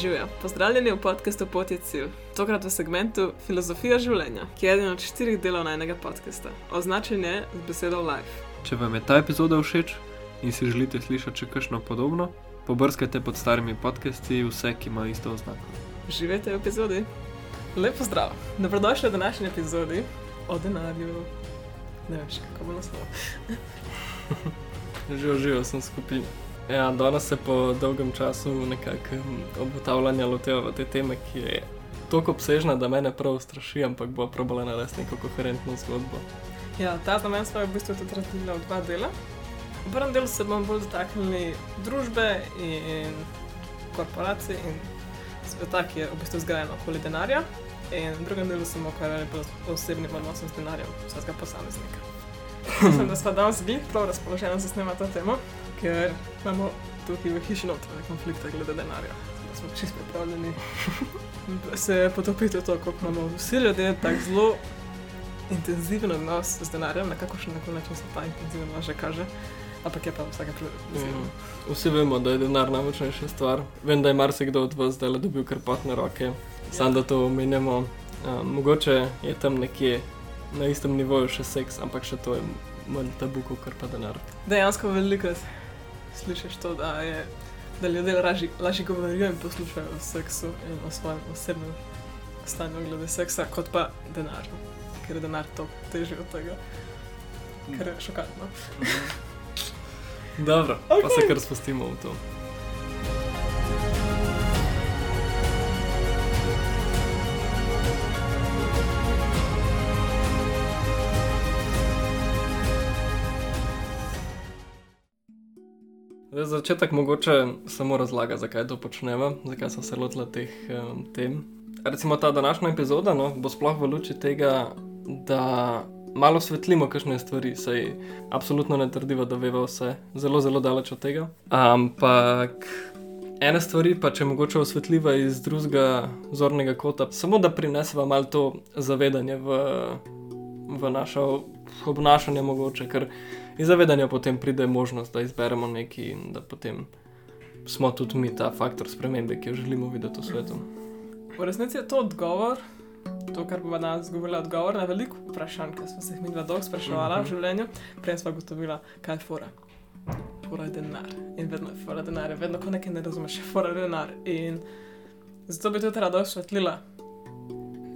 Živijo, pozdravljeni v podkastu Poti cilj. Tokrat v segmentu Filozofija življenja, ki je eden od štirih delov najnega podcasta. Označen je z besedo Life. Če vam je ta epizoda všeč in si želite slišati še kakšno podobno, pobrskajte pod starimi podcasti vse, ki imajo isto oznako. Živite v epizodi. Lep pozdrav, dobrodošli v današnji epizodi o denarju. Ne vem, še kako bo naslov. Živijo, živijo, sem skupaj. Ja, danes se po dolgem času nekako obotavljanja lotevamo te teme, ki je tako obsežna, da me ne prav straši, ampak bo probala narediti neko koherentno zgodbo. Ja, ta znamen smo v bistvu tudi razdelili v dva dela. V prvem delu se bomo bolj dotaknili družbe in korporacij in sveta, ki je v bistvu zgrajen okoli denarja. In v drugem delu se bomo ukvarjali bolj z osebnim odnosom z denarjem vsakega posameznika. Mislim, da smo danes bili prav razpoloženi za snemati to temo ker imamo tukaj v hiši notranje konflikte glede denarja. Da smo čisto pripravljeni se potopiti v to, kako imamo vsi ljudje tako zelo intenziven odnos z denarjem, na kakšen način se ta intenziven odnos že kaže. Ampak je pa vsake priložnosti. Mm. Vsi vemo, da je denar najmočnejša stvar. Vem, da je marsikdo od vas zdaj dobil kar potne roke, ja. sam da to omenjamo. Um, mogoče je tam nekje na istem nivoju še seks, ampak še to je manj tabu, kot pa denar. Dejansko veliko slišiš to, da, je, da ljudje lažje govorijo in poslušajo o seksu in o svojem osebnem stanju glede seksa, kot pa denar, ker je denar to težje od tega, kar je šokantno. Dobro, okay. pa se kar spustimo v to. Za začetek mogoče samo razlaga, zakaj to počnemo, zakaj so se lotili teh um, tem. Recimo ta današnja epizoda no, bo sploh v luči tega, da malo svetlimo kakšne stvari, saj absolutno ne trdiva, da veva vse, zelo, zelo daleč od tega. Ampak ene stvari pa če mogoče osvetljiva iz drugega zornega kota, samo da prinesva malo to zavedanje v, v naše obnašanje mogoče. Ker, iz zavedanja potem pride možnost, da izberemo nekaj in da potem smo tudi mi ta faktor spremembe, ki jo želimo videti v svetu. V resnici je to odgovor, to, kar bo danes govorila, odgovor na veliko vprašanj, ki smo se jih mi dva dolgo spraševala uh -huh. v mhm. življenju, prej smo gotovila, kaj je fora. Fora je denar in vedno je fora denar, vedno ko nekaj ne razumeš, je fora denar. In zato bi tudi rada osvetlila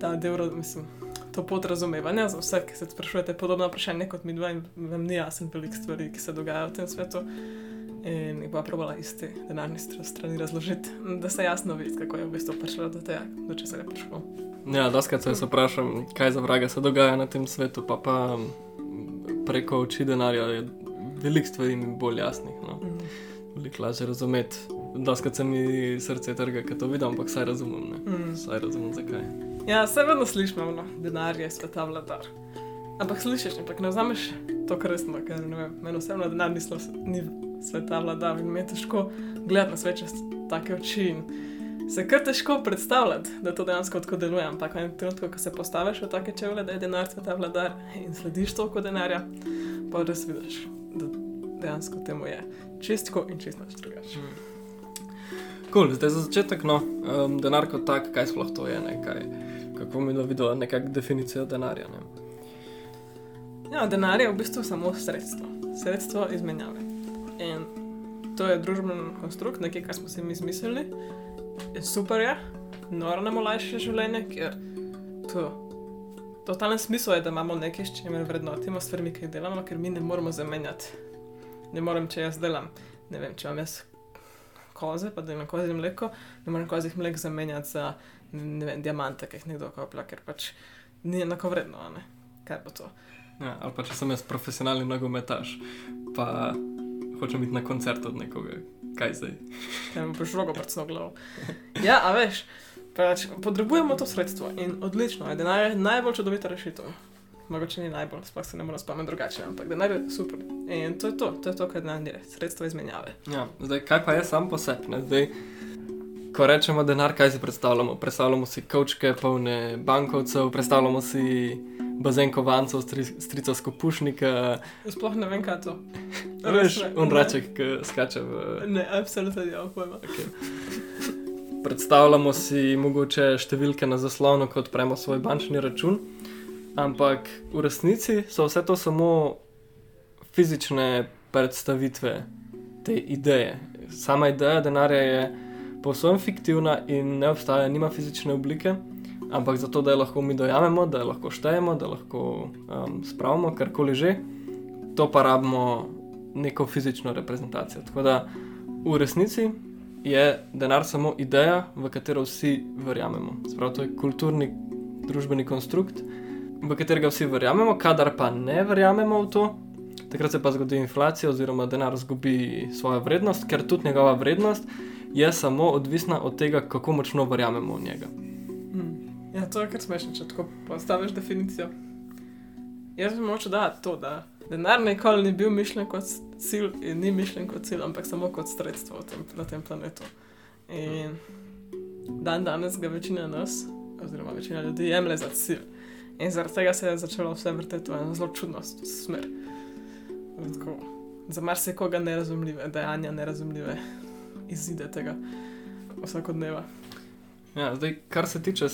ta del, mislim to pot razumevanja za vse, ki se sprašujete podobno vprašanje kot mi dva in vam ni jasen velik stvari, ki se dogajajo v tem svetu. In jih bo probala iz te denarne strani razložiti, da se jasno vidi, kako je v bistvu prišlo do tega, do če se je prišlo. Ja, doskrat se vprašam, kaj za vraga se dogaja na tem svetu, pa pa preko oči denarja je veliko stvari mi bolj jasnih. No. Mm. Veliko lažje razumeti. Doskrat se mi srce trga, ker to vidim, ampak saj razumem. Mm. Saj razumem, zakaj. Ja, se vedno slišimo, no, denar je sveta vladar. Ampak slišiš, ampak ne vzameš to resno, ker ne vem, meni osebno denar ni, ni sveta vladar in mi je težko gledati na svet čez take oči. Se kar težko predstavljati, da to dejansko tako deluje, ampak v enem trenutku, ko se postaviš v take čevlje, da je denar sveta vladar in slediš toliko denarja, pa res vidiš, da dejansko temu je čistko in čisto drugače. Hmm. Cool, zdaj za začetek, no, um, denar kot tak, kaj sploh to je, ne, kaj kako mi je videl nekakšno definicijo denarja. Ne? Ja, denar je v bistvu samo sredstvo, sredstvo izmenjave. In to je družbeni konstrukt, nekaj, kar smo si mi izmislili. In super je, noro nam olajša življenje, ker to. Totalen smisel je, da imamo nekaj, s čimer vrednotimo stvari, ki jih delamo, ker mi ne moramo zamenjati. Ne morem, če jaz delam, ne vem, če imam jaz koze, pa da imam kozi mleko, ne morem kozi mleko zamenjati za ne vem, diamante, ki jih nekdo koplja, ker pač ni enako vredno. Ne? Kaj pa to? Ja, ali pa če sem jaz profesionalni nogometaš, pa hočem biti na koncert od nekoga, kaj zdaj. Ja, mi boš rogo prcno glavo. Ja, a veš, pač, potrebujemo to sredstvo in odlično, je denar najbolj čudovita rešitev. Mogoče ni najbolj, sploh se ne moramo spomniti drugače, ampak denar je super. In to je to, to je to, kar denar je, sredstvo izmenjave. Ja, zdaj, kaj pa je sam po sebi? Ko rečemo denar, kaj si predstavljamo? Predstavljamo si kavčke, polne bankovcev, predstavljamo si bazen kovancev, strica skupušnika. Sploh ne vem, kaj to. Veš, on raček, ki skače v. Ne, absolutno ne, pojma. Okay. predstavljamo si mogoče številke na zaslonu, ko odpremo svoj bančni račun, ampak v resnici so vse to samo fizične predstavitve te ideje. Sama ideja denarja je povsem fiktivna in ne obstaja, nima fizične oblike, ampak zato, da jo lahko mi dojamemo, da jo lahko štejemo, da lahko um, spravimo karkoli že, to pa rabimo neko fizično reprezentacijo. Tako da v resnici je denar samo ideja, v katero vsi verjamemo. Sprav, to je kulturni, družbeni konstrukt, v katerega vsi verjamemo, kadar pa ne verjamemo v to, takrat se pa zgodi inflacija, oziroma denar izgubi svojo vrednost, ker tudi njegova vrednost je samo odvisna od tega, kako močno verjamemo v njega. Mm. Ja, to je kar smešno, če tako postaviš definicijo. Jaz bi moče dati to, da denar nikoli ni bil mišljen kot cilj in ni mišljen kot cilj, ampak samo kot sredstvo tem, na tem planetu. In dan danes ga večina nas, oziroma večina ljudi, jemlje za cilj. In zaradi tega se je začelo vse vrteti v eno zelo čudno smer. Tako, za marsikoga nerazumljive, dejanja nerazumljive, izide tega vsakodneva. Ja, zdaj, kar se tiče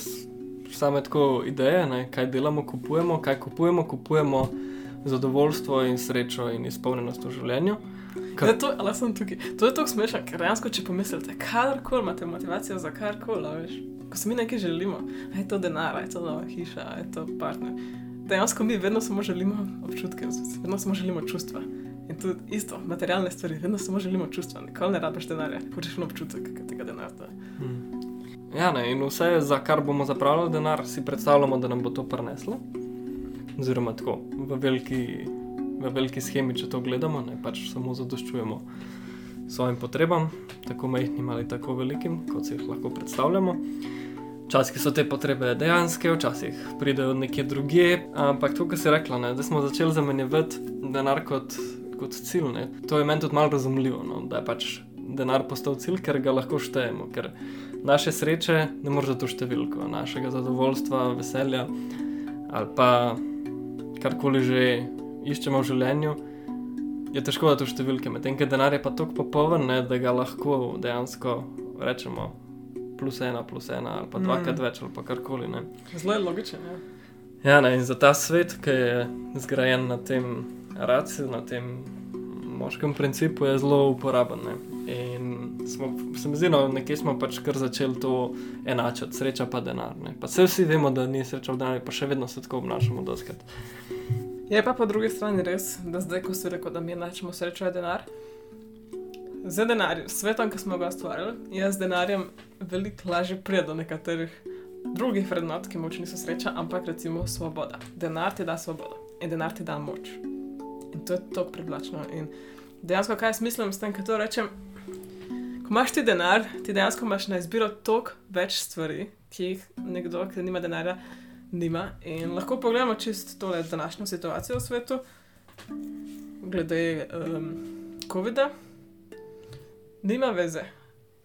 same tako ideje, ne, kaj delamo, kupujemo, kaj kupujemo, kupujemo zadovoljstvo in srečo in izpolnjenost v življenju. Ka... Ja, to, to je tako smešno, ker dejansko, če pomislite, kadarkoli imate motivacijo za karkoli, veš, ko se mi nekaj želimo, je to denar, je to nova hiša, je to partner. Dejansko mi vedno samo želimo občutke, vedno samo želimo čustva. In tudi isto, materialne stvari, vedno samo želimo čustva, nikoli ne rabiš denarja, hočeš samo občutek tega denarja. Hmm. Ja, ne, in vse, za kar bomo zapravljali denar, si predstavljamo, da nam bo to prineslo. Oziroma, tako v veliki, v veliki schemi, če to gledamo, ne pač samo zadoščujemo svojim potrebam, tako majhnim ali tako velikim, kot si jih lahko predstavljamo. Včasih so te potrebe dejanske, včasih pridejo nekje drugje, ampak to, kar si rekla, ne, da smo začeli zamenjevati denar kot, kot cilj, ne, to je meni tudi malo razumljivo, no, da je pač denar postal cilj, ker ga lahko štejemo. Ker naše sreče ne more za to številko, našega zadovoljstva, veselja ali pa karkoli že iščemo v življenju, je težko da to številke. Medtem, ker denar je pa tako popoln, ne, da ga lahko dejansko rečemo plus ena, plus ena ali pa dvakrat mm. več ali pa karkoli. Ne. Zelo je logičen. Ja. Ja, ne, in za ta svet, ki je zgrajen na tem raciju, na tem moškem principu, je zelo uporaben. Ne. In smo, se mi zdi, da no, smo pač kar začeli to enačiti, sreča pa denar. Ne. Pa vsi vemo, da ni sreča v denarju, pa še vedno se tako obnašamo doskrat. Je pa po drugi strani res, da zdaj, ko si rekel, da mi enačimo srečo in denar. Z denarjem, svetom, ki smo ga ustvarili, je z denarjem veliko lažje priti do nekaterih drugih vrednot, ki moč niso sreča, ampak recimo svoboda. Denar ti da svobodo in denar ti da moč. In to je tako privlačno. In dejansko, kaj jaz mislim s tem, kaj to rečem, ko imaš ti denar, ti dejansko imaš na izbiro toliko več stvari, ki jih nekdo, ki nima denarja, nima. In lahko pogledamo čist tole današnjo situacijo v svetu, glede um, COVID-a. Nima veze.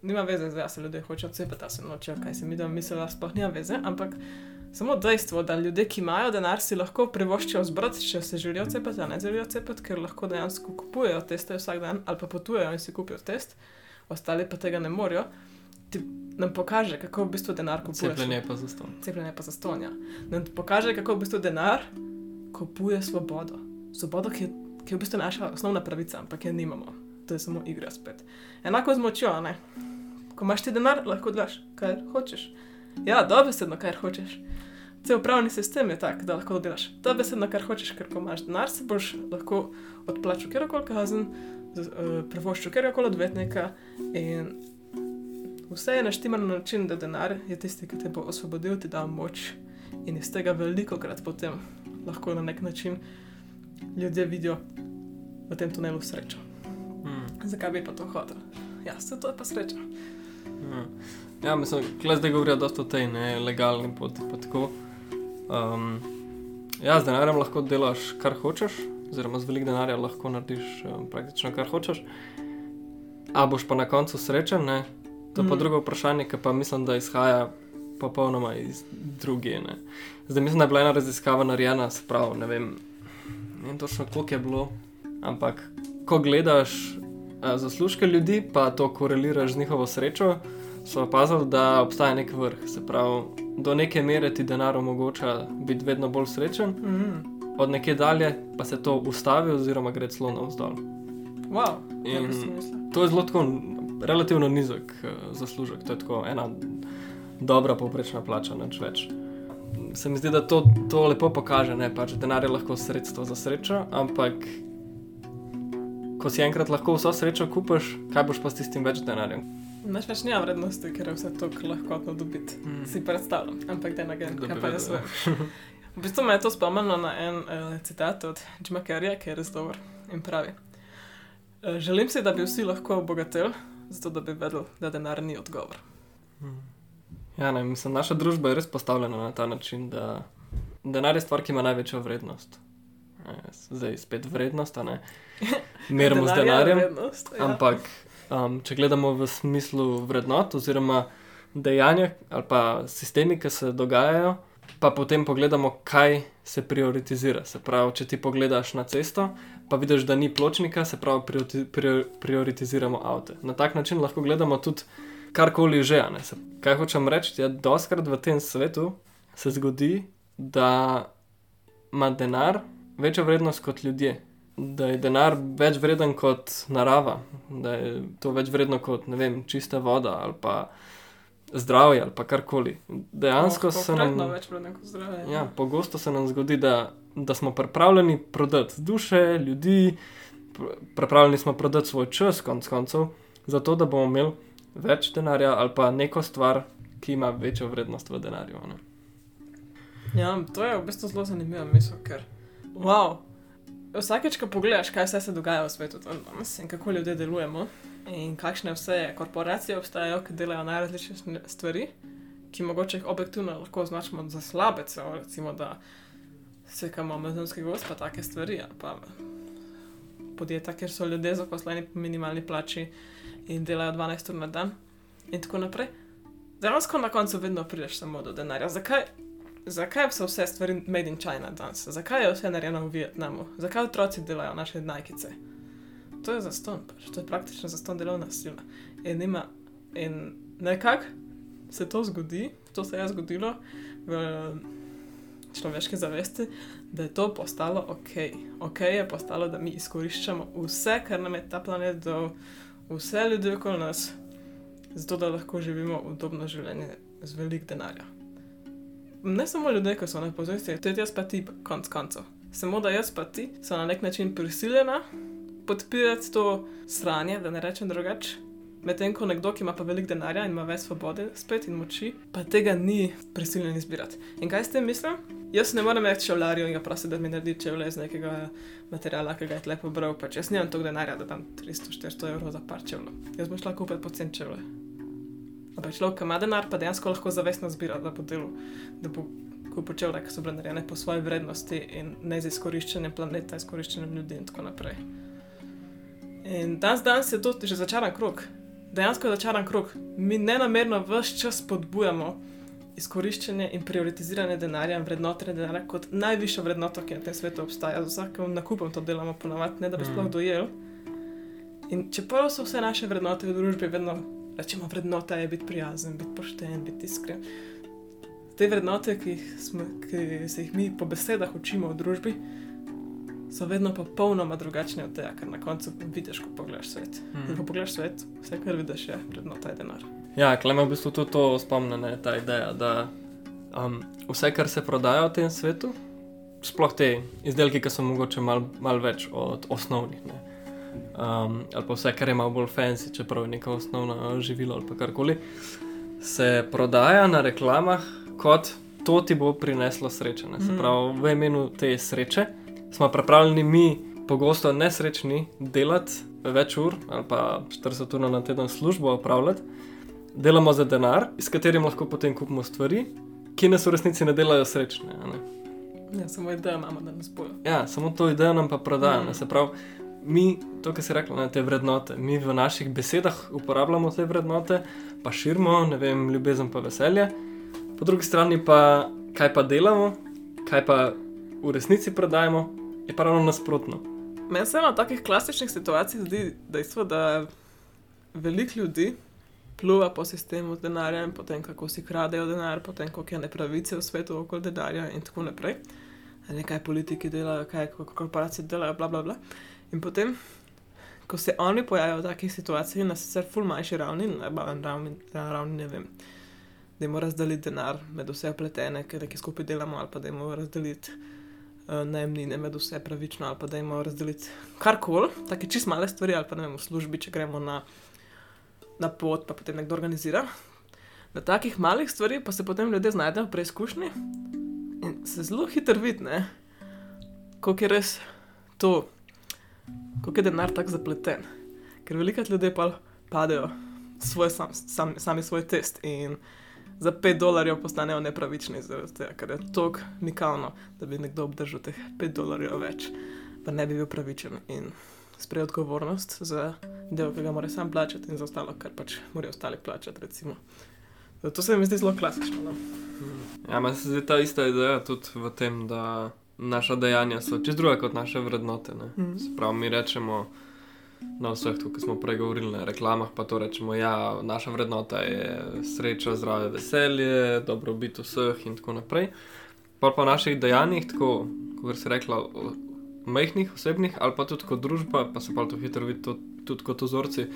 Nima veze, da se ljudje hočejo cepiti, da se nočejo, kaj se mi da mislijo, da sploh nima veze, ampak samo dejstvo, da ljudje, ki imajo denar, si lahko privoščijo zbrati, če se želijo cepiti, a ne želijo cepiti, ker lahko dejansko kupujejo teste vsak dan ali pa potujejo in si kupijo test ostali pa tega ne morejo, ti nam pokaže, kako v bistvu denar kupuje. Cepljenje pa za ston. Cepljenje pa za ston. Ja. Nam pokaže, kako v bistvu denar kupuje svobodo. Svobodo, ki je, ki je v bistvu naša osnovna pravica, ampak je nimamo. To je samo igra spet. Enako z močjo, ne. Ko imaš ti denar, lahko daš, kar hočeš. Ja, dobesedno, kar hočeš. Cel pravni sistem je tak, da lahko delaš dobesedno, kar hočeš, ker ko imaš denar, se boš lahko odplačal kjerkoli kazen, uh, privoščil kjerkoli odvetnika. In vse je naštemano na način, da denar je tisti, ki te bo osvobodil, ti da moč. In iz tega veliko krat potem lahko na nek način ljudje vidijo v tem tunelu srečo. Hmm. Zakaj bi pa to hotel? Ja, vse to je pa sreča. Hmm. Ja, mislim, da zdaj govorijo dosta o tej nelegalni poti. Um, ja, z denarjem lahko delaš, kar hočeš, oziroma z velik denarjem lahko narediš um, praktično, kar hočeš. A boš pa na koncu srečen, ne? to je mm. pa drugo vprašanje, ki pa mislim, da izhaja popolnoma iz druge. Ne? Zdaj mislim, da je bila ena raziskava narejena, spravo, ne vem, ne vem točno koliko je bilo, ampak ko gledaš a, zaslužke ljudi, pa to koreliraš z njihovo srečo, so opazili, da obstaja nek vrh. Se pravi, do neke mere ti denar omogoča biti vedno bolj srečen, Mm. od neke dalje pa se to ustavi, oziroma gre celo navzdol. Wow, In-? To je zelo tako relativno nizek uh, zaslužek, to je tako ena dobra povprečna plača, nič več. Se mi zdi, da to, to lepo pokaže, da pač denar je lahko sredstvo za srečo, ampak ko si enkrat lahko vso srečo kupiš, kaj boš pa s tistim več denarjem? Naš več nima vrednosti, ker je vse to lahko dobiti. Mm. Si predstavljam, ampak da ne gre, Kdo kaj pa jaz vedel? vem. V bistvu me je to spomnilo na en uh, citat od Jima Carreya, ki je res dober in pravi. Uh, želim si, da bi vsi lahko obogateli, zato da bi vedel, da denar ni odgovor. Ja, ne, mislim, naša družba je res postavljena na ta način, da denar je stvar, ki ima največjo vrednost. Zdaj spet vrednost, a ne. Merimo z Denar je denarjem. vrednost, ja. Ampak, um, če gledamo v smislu vrednot oziroma dejanja ali pa sistemi, ki se dogajajo, pa potem pogledamo, kaj se prioritizira. Se pravi, če ti pogledaš na cesto, pa vidiš, da ni pločnika, se pravi, prioriti, prior, prioritiziramo avto. Na tak način lahko gledamo tudi karkoli že. Se, kaj hočem reči, je, da doskrat v tem svetu se zgodi, da ima denar večjo vrednost kot ljudje da je denar več vreden kot narava, da je to več vredno kot vem, čista voda ali pa zdravje ali pa karkoli. Dejansko Oh, se nam. več vredno kot zdravje. Ja, pogosto se nam zgodi, da, da smo pripravljeni prodati duše, ljudi, pr- pripravljeni smo prodati svoj čas, konc koncev, zato da bomo imeli več denarja ali pa neko stvar, ki ima večjo vrednost v denarju. Ne? Ja, to je v bistvu zelo zanimiva misel, ker wow, vsakeč, ko pogledaš, kaj vse se dogaja v svetu danes in kako ljudje delujemo, in kakšne vse korporacije obstajajo, ki delajo najrazličnejše stvari, ki mogoče jih objektivno lahko označimo za slabe, celo recimo, da sekamo amazonski gost, pa take stvari, pa podjetja, kjer so ljudje zaposleni po minimalni plači in delajo 12 ur na dan in tako naprej. Dejansko na koncu vedno prideš samo do denarja. Zakaj, zakaj so vse stvari made in China danes? Zakaj je vse narejeno v Vietnamu? Zakaj otroci delajo naše najkice? To je zaston, pač. to je praktično zaston delovna sila. In, ima, in nekako se to zgodi, to se je zgodilo v človeški zavesti, da je to postalo ok. Ok je postalo, da mi izkoriščamo vse, kar nam je ta planet dal, vse ljudi okoli nas, zato da lahko živimo udobno življenje z velik denarja. Ne samo ljudje, ki so na pozornosti, tudi jaz pa ti, konc koncev. Samo da jaz pa ti so na nek način prisiljena podpirati to sranje, da ne rečem drugače. Medtem ko nekdo, ki ima pa velik denarja in ima več svobode, spet in moči, pa tega ni prisiljen izbirati. In kaj s tem mislim? Jaz ne morem reči čevljarju in ga prositi, da mi naredi čevlje iz nekega materiala, ki ga je lepo bral. Pač jaz nimam toliko denarja, da dam 300-400 evrov za par čevljev. Jaz bom šla kupiti pocen čevlje. Ampak človek, ki ima denar, pa dejansko lahko zavestno zbira, da bo delal, da bo kupil čevlje, ki so bile narejene po svoji vrednosti in ne z izkoriščanjem planeta, izkoriščanjem ljudi in tako naprej. In danes, danes je to že začaran krok. Dejansko je začaran krok. Mi ne namerno vse čas spodbujamo izkoriščanje in prioritiziranje denarja in vrednotenje denarja kot najvišjo vrednoto, ki na tem svetu obstaja. Z vsakim nakupom to delamo ponavadi, ne da bi Mm. sploh dojel. In čeprav so vse naše vrednote v družbi vedno, rečemo, vrednota je biti prijazen, biti pošten, biti iskren. Te vrednote, ki, smo, ki se jih mi po besedah učimo v družbi, so vedno popolnoma drugačne od tega, kar na koncu vidiš, ko pogledaš svet. In ko pogledaš svet, vse, kar vidiš, je vrednota je denar. Ja, klema v bistvu tudi to spomne, ne, ta ideja, da um, vse, kar se prodaja v tem svetu, sploh te izdelke, ki so mogoče malo mal več od osnovnih, ne, um, ali pa vse, kar je malo bolj fancy, čeprav je neka osnovna živila ali karkoli, se prodaja na reklamah kot to ti bo prineslo srečo. Ne. Se Mhm. pravi, v imenu te sreče smo pripravljeni mi, pogosto nesrečni, delati več ur ali pa 40 ur na teden službo opravljati delamo za denar, s katerim lahko potem kupimo stvari, ki nas v resnici ne delajo srečne. Ne? Ja, samo idejo imamo, da nas bojo. Ja, samo to idejo nam pa prodajo. Mm. Mm. Se pravi, mi, to, kar si rekla, ne, te vrednote, mi v naših besedah uporabljamo te vrednote, pa širimo, ne vem, ljubezen pa veselje, po drugi strani pa kaj pa delamo, kaj pa v resnici prodajemo, je pa ravno nasprotno. Meni se od takih klasičnih situacij zdi dejstvo, da veliko ljudi pluva po sistemu z denarjem, potem kako si kradejo denar, potem koliko je nepravice v svetu okoli denarja in tako naprej. Ne, kaj politiki delajo, kaj korporacije delajo, bla, bla, bla. In potem, ko se oni pojavijo v takih situacijah, na sicer ful manjši ravni, na ravni, na ravni ne vem, da jim razdeliti denar med vse upletene, ker nekaj skupaj delamo, ali pa da jim razdeliti uh, najemnine med vse pravično, ali pa da jim razdeliti karkoli, take čist male stvari, ali pa ne vem, v službi, če gremo na, na pot, pa potem nekdo organizira. Na takih malih stvarih pa se potem ljudje znajdejo v preizkušnji in se zelo hitro vidi, kako je res to, kako je denar tako zapleten. Ker veliko ljudi pa padejo svoj, sam, sam, sami svoj test in za 5 dolarjev postanejo nepravični, tega, ker je to nikavno, da bi nekdo obdržal teh 5 dolarjev več, pa ne bi bil pravičen in sprejel odgovornost za del, ki ga mora sam plačati in za ostalo, kar pač morajo ostali plačati. Recimo. To se mi zdi zelo klasično. No? Ja, meni se zdi ta ista ideja tudi v tem, da naša dejanja so čez druge kot naše vrednote. Mm. Prav mi rečemo na vseh, kot smo prej govorili, na reklamah, pa to rečemo, da ja, naša vrednota je sreča, zdravje, veselje, dobrobit vseh in tako naprej. Pa pa v naših dejanjih, tako kot si rekla, majhnih, osebnih ali pa tudi kot družba, pa se pa to hitro vidi tudi kot ozorci.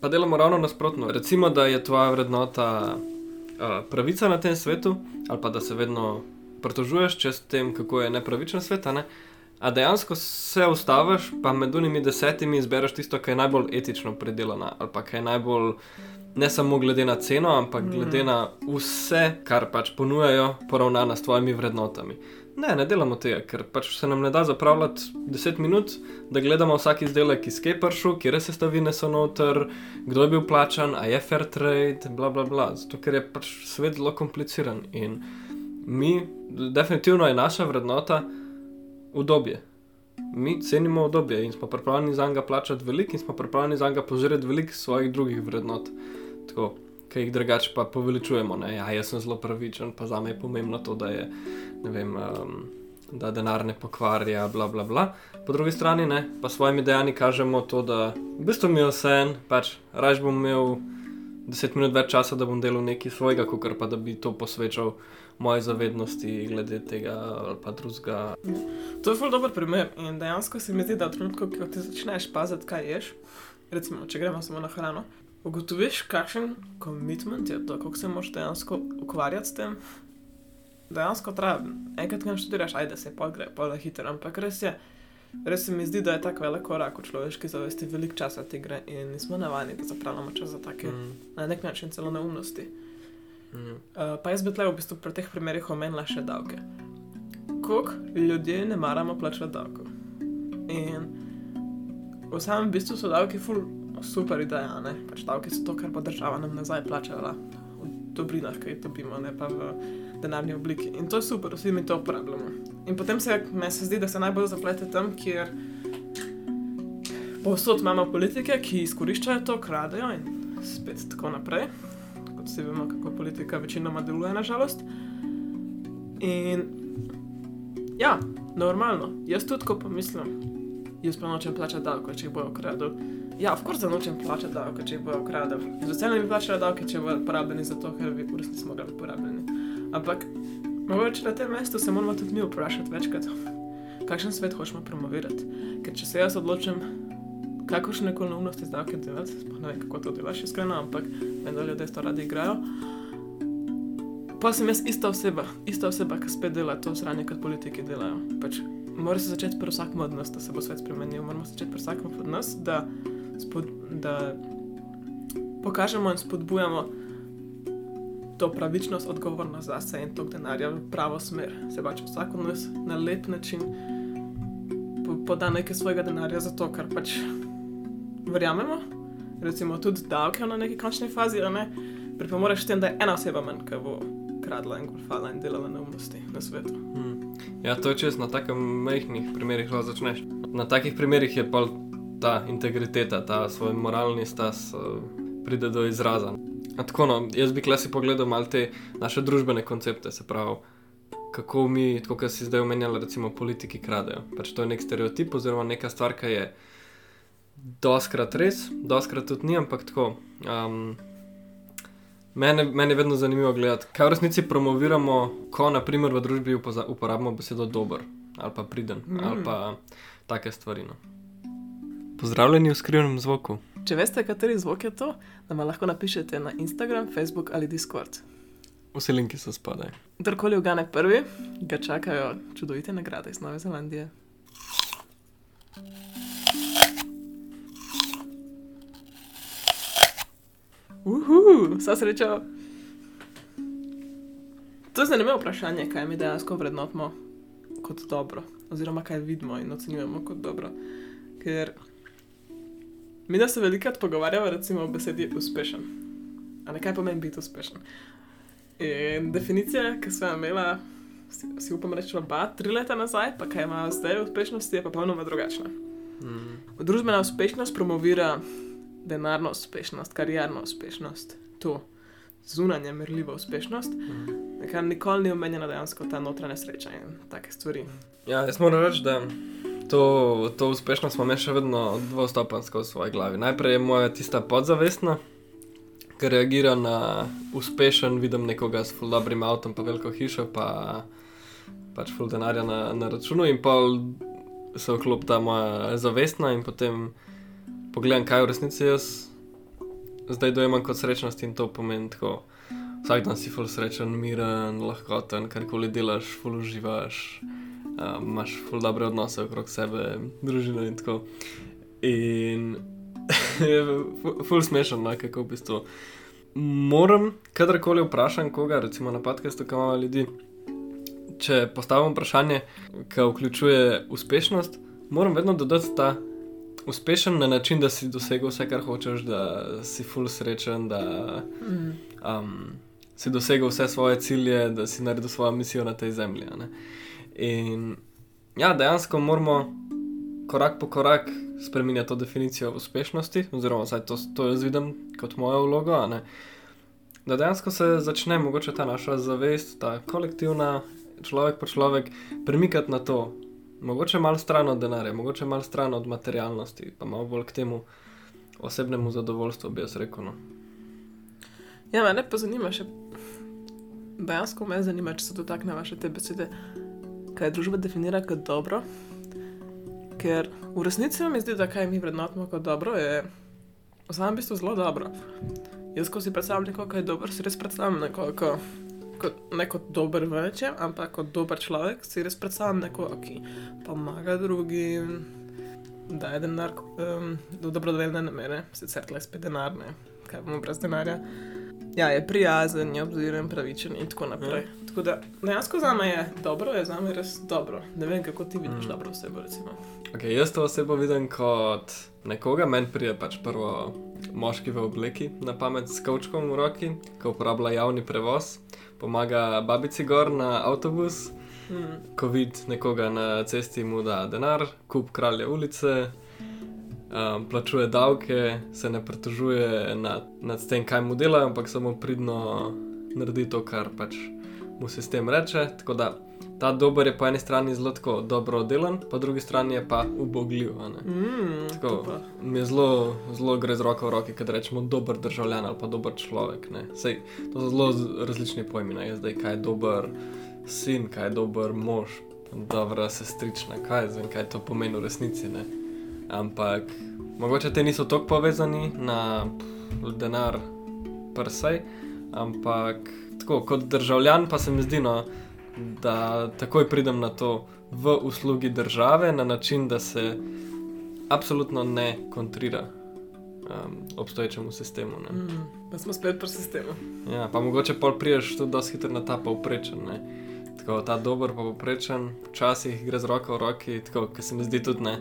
Pa delamo ravno nasprotno. Recimo, da je tvoja vrednota uh, pravica na tem svetu, ali pa da se vedno pritožuješ čez tem, kako je nepravičen svet. Ne? A dejansko se ustaviš, pa med unimi desetimi izbereš tisto, kar je najbolj etično predelano, ali pa kar je najbolj ne samo glede na ceno, ampak glede mm. na vse, kar pač ponujajo, poravnano s tvojimi vrednotami. Ne, ne delamo tega, ker pač se nam ne da zapravljati 10 minut, da gledamo vsak izdelek iz Kepršu, kje se stavine so noter, kdo je bil plačan, a je fair trade, bla bla bla. Zato ker je pač svet zelo kompliciran in mi, definitivno je naša vrednota udobje. Mi cenimo udobje in smo pripravljeni za njega plačati veliko in smo pripravljeni za njega požirati veliko svojih drugih vrednot. Tako, ki jih drugače pa poveličujemo. Ja, jaz sem zelo pravičen, pa za me je pomembno to, da je vem, um, da denar ne pokvarja, bla, bla, bla. Po drugi strani ne, pa svojimi dejanji kažemo to, da v bistvu mi je vse en, pač raje bom imel deset minut več časa, da bom delal nekaj svojega, kot pa da bi to posvečal. Moje zavednosti glede tega ali pa drugega. To je zelo dober primer in dejansko se mi zdi, da v trenutku, ko ti začneš paziti, kaj ješ, recimo, če gremo samo na hrano, ugotoviš, kakšen komitment je to, kako se moraš dejansko ukvarjati s tem, dejansko traja. Enkrat, ko študiraš, ajde se pa gre, pa je hitro, ampak res je. Res se mi zdi, da je tako velik korak v človeški zavesti, veliko časa ti gre in nismo navadni, da zapravljamo čas za take, mm. na nek način celo neumnosti. Mm. Uh, pa jaz bi tle v bistvu pri teh primerih omenila še davke. Kok ljudje ne maramo plačati davkov. In v samem bistvu so davki ful super ideja, ne? Pač davki so to, kar bo država nam nazaj plačala v dobrinah, ki jih dobimo, ne pa v denarni obliki. In to je super, vsi mi to uporabljamo. In potem se mi se zdi, da se najbolj zaplete tam, kjer povsod imamo politike, ki izkoriščajo to, kradejo in spet tako naprej. Kot vsi vemo, kako politika večinoma deluje, nažalost. In ja, normalno, jaz tudi, ko pomislim, jaz pa nočem plačati davko, če jih bojo ukradli. Ja, v kurzu nočem plačati davke, če jih bojo ukradli. Z veseljem bi plačala davke, če bojo porabljeni za to, ker bi v resnici mogli biti porabljeni. Ampak, mogoče na tem mestu se moramo tudi mi vprašati večkrat, kakšen svet hočemo promovirati. Ker če se jaz odločim, kakšne ekonomnosti zdavke delati, sploh ne vem, kako to delaš, iskreno, ampak vem, da ljudje to radi igrajo. Pa sem jaz ista oseba, ista oseba, ki spet dela to sranje, kot politiki delajo. Pač, Mora se začeti pri vsakem od nas, da se bo svet spremenil. Moramo se začeti pri vsakem od nas, da, spod, da pokažemo in spodbujamo to pravičnost, odgovornost za sebe in to denarja v pravo smer. Se pač vsak od nas na lep način poda nekaj svojega denarja za to, kar pač verjamemo. Recimo tudi davke na neki končni fazi, ne pripomoreš tem, da je ena oseba manj, ki bo kradla in golfala in delala neumnosti na svetu. Hmm. Ja, to je čest na takem majhnih primerih, lahko začneš. Na takih primerih je pa ta integriteta, ta svoj moralni stas uh, pride do izraza. Tako, no, jaz bi klasi pogledal malo te naše družbene koncepte, se pravi, kako mi, tako kot si zdaj omenjali, recimo politiki kradejo. Pač to je nek stereotip oziroma neka stvar, ki je doskrat res, doskrat tudi ni, ampak tako. Um, Mene, meni je vedno zanimivo gledati, kaj v resnici promoviramo, ko naprimer v družbi uporabimo besedo dober ali pa priden mm. ali pa take stvari. No. Pozdravljeni v skrivnem zvoku. Če veste, kateri zvok je to, nam lahko napišete na Instagram, Facebook ali Discord. Vse linki so spodaj. Kdorkoli ugane prvi, ga čakajo čudovite nagrade iz Nove Zelandije. Uhu, vsa sreča. To je zanimivo vprašanje, kaj mi dejansko vrednotimo kot dobro, oziroma kaj vidimo in ocenjujemo kot dobro. Ker mi da se velikokrat pogovarjamo recimo o besedi uspešen. A ne kaj pomeni biti uspešen? In definicija, ki sem jo imela, si, si upam reči, oba, tri leta nazaj, pa kaj ima zdaj uspešnosti, je pa popolnoma drugačna. Mm. Družbena uspešnost promovira denarno uspešnost, karjerno uspešnost, to zunanje merljivo uspešnost, Mm. kar nikoli ni omenjena dejansko ta notranja sreča in take stvari. Ja, jaz moram reči, da to, to uspešnost imam še vedno dvostopensko v svoji glavi. Najprej je moja tista podzavestna, ki reagira na uspešen, vidim nekoga s ful dobrim avtom, pa veliko hišo, pa pač ful denarja na, na računu in pa se vklop ta moja zavestna in potem pogledam, kaj v resnici jaz zdaj dojemam kot srečnost in to pomeni tako. Vsak dan si ful srečen, miren, lahkoten, karkoli delaš, ful uživaš um, imaš ful dobre odnose okrog sebe, družino in tako. In je ful- smešno, no, kako v bistvu. Moram, kadarkoli vprašam koga, recimo na podkastu, kam imamo ljudi, če postavim vprašanje, ki vključuje uspešnost, moram vedno dodati ta uspešen na način, da si dosegel vse, kar hočeš, da si ful srečen, da Mm. um, si dosegel vse svoje cilje, da si naredil svojo misijo na tej zemlji. ne. In ja, dejansko moramo korak po korak spremenjati to definicijo uspešnosti, oziroma vsaj to, to jaz vidim kot mojo vlogo. Da dejansko se začne mogoče ta naša zavest, ta kolektivna, človek po človek, premikati na to. Mogoče malo stran od denarja, mogoče malo stran od materialnosti, pa malo bolj k temu osebnemu zadovoljstvu, bi jaz rekel. No. Ja, mene pa zanima še, dejansko me zanima, če se dotaknemo še te besede, kaj družba definira kot dobro. Ker v resnici mi zdi, da kaj mi vrednotimo kot dobro, je v samem bistvu zelo dobro. Jaz, ko si predstavljam nekoga, ki je dober, si res predstavljam nekoga, ko, kot, ne kot dober v nečem, ampak kot dober človek, si res predstavljam nekoga, ki pomaga drugim, daje denar um, v dobrodelne namere, sicer tle spet denar, ne, kaj bomo brez denarja. Ja, je prijazen, je obziren, pravičen in tako naprej. Ja. Tako da dejansko za me je dobro, je za me res dobro. Ne vem, kako ti vidiš Mm. dobro osebo. Recimo. Okay, jaz to osebo vidim kot nekoga, meni pride pač prvo moški v obleki na pamet s kavčkom v roki, ki uporablja javni prevoz, pomaga babici gor na avtobus, Mm. ko vidi nekoga na cesti, mu da denar, kup kralja ulice, um, plačuje davke, se ne pritožuje nad, nad tem, kaj mu dela, ampak samo pridno naredi to, kar pač mu sistem reče. Tako da ta dober je po eni strani zelo tako dobro delan, po drugi strani je pa ubogljiv. Mm, Tako, mi je zelo, zelo gre z roko v roki, kad rečemo dober državljan ali pa dober človek. Sej, to so zelo različni pojmi, ne, zdaj kaj je dober sin, kaj je dober mož, dobra sestrična, kaj zvem, kaj to pomeni v resnici. Ne. Ampak mogoče te niso tako povezani na denar, prsaj, ampak tako kot državljan pa se mi zdi, no, da takoj pridem na to v uslugi države na način, da se absolutno ne kontrira um, obstoječemu sistemu. Ne. Mm, pa smo spet pri sistemu. Ja, pa mogoče pol priješ tudi dosti hitro na ta povprečen. Ne. Tako ta dober pa povprečen, včasih gre z roko v roki, tako ker se mi zdi tudi ne.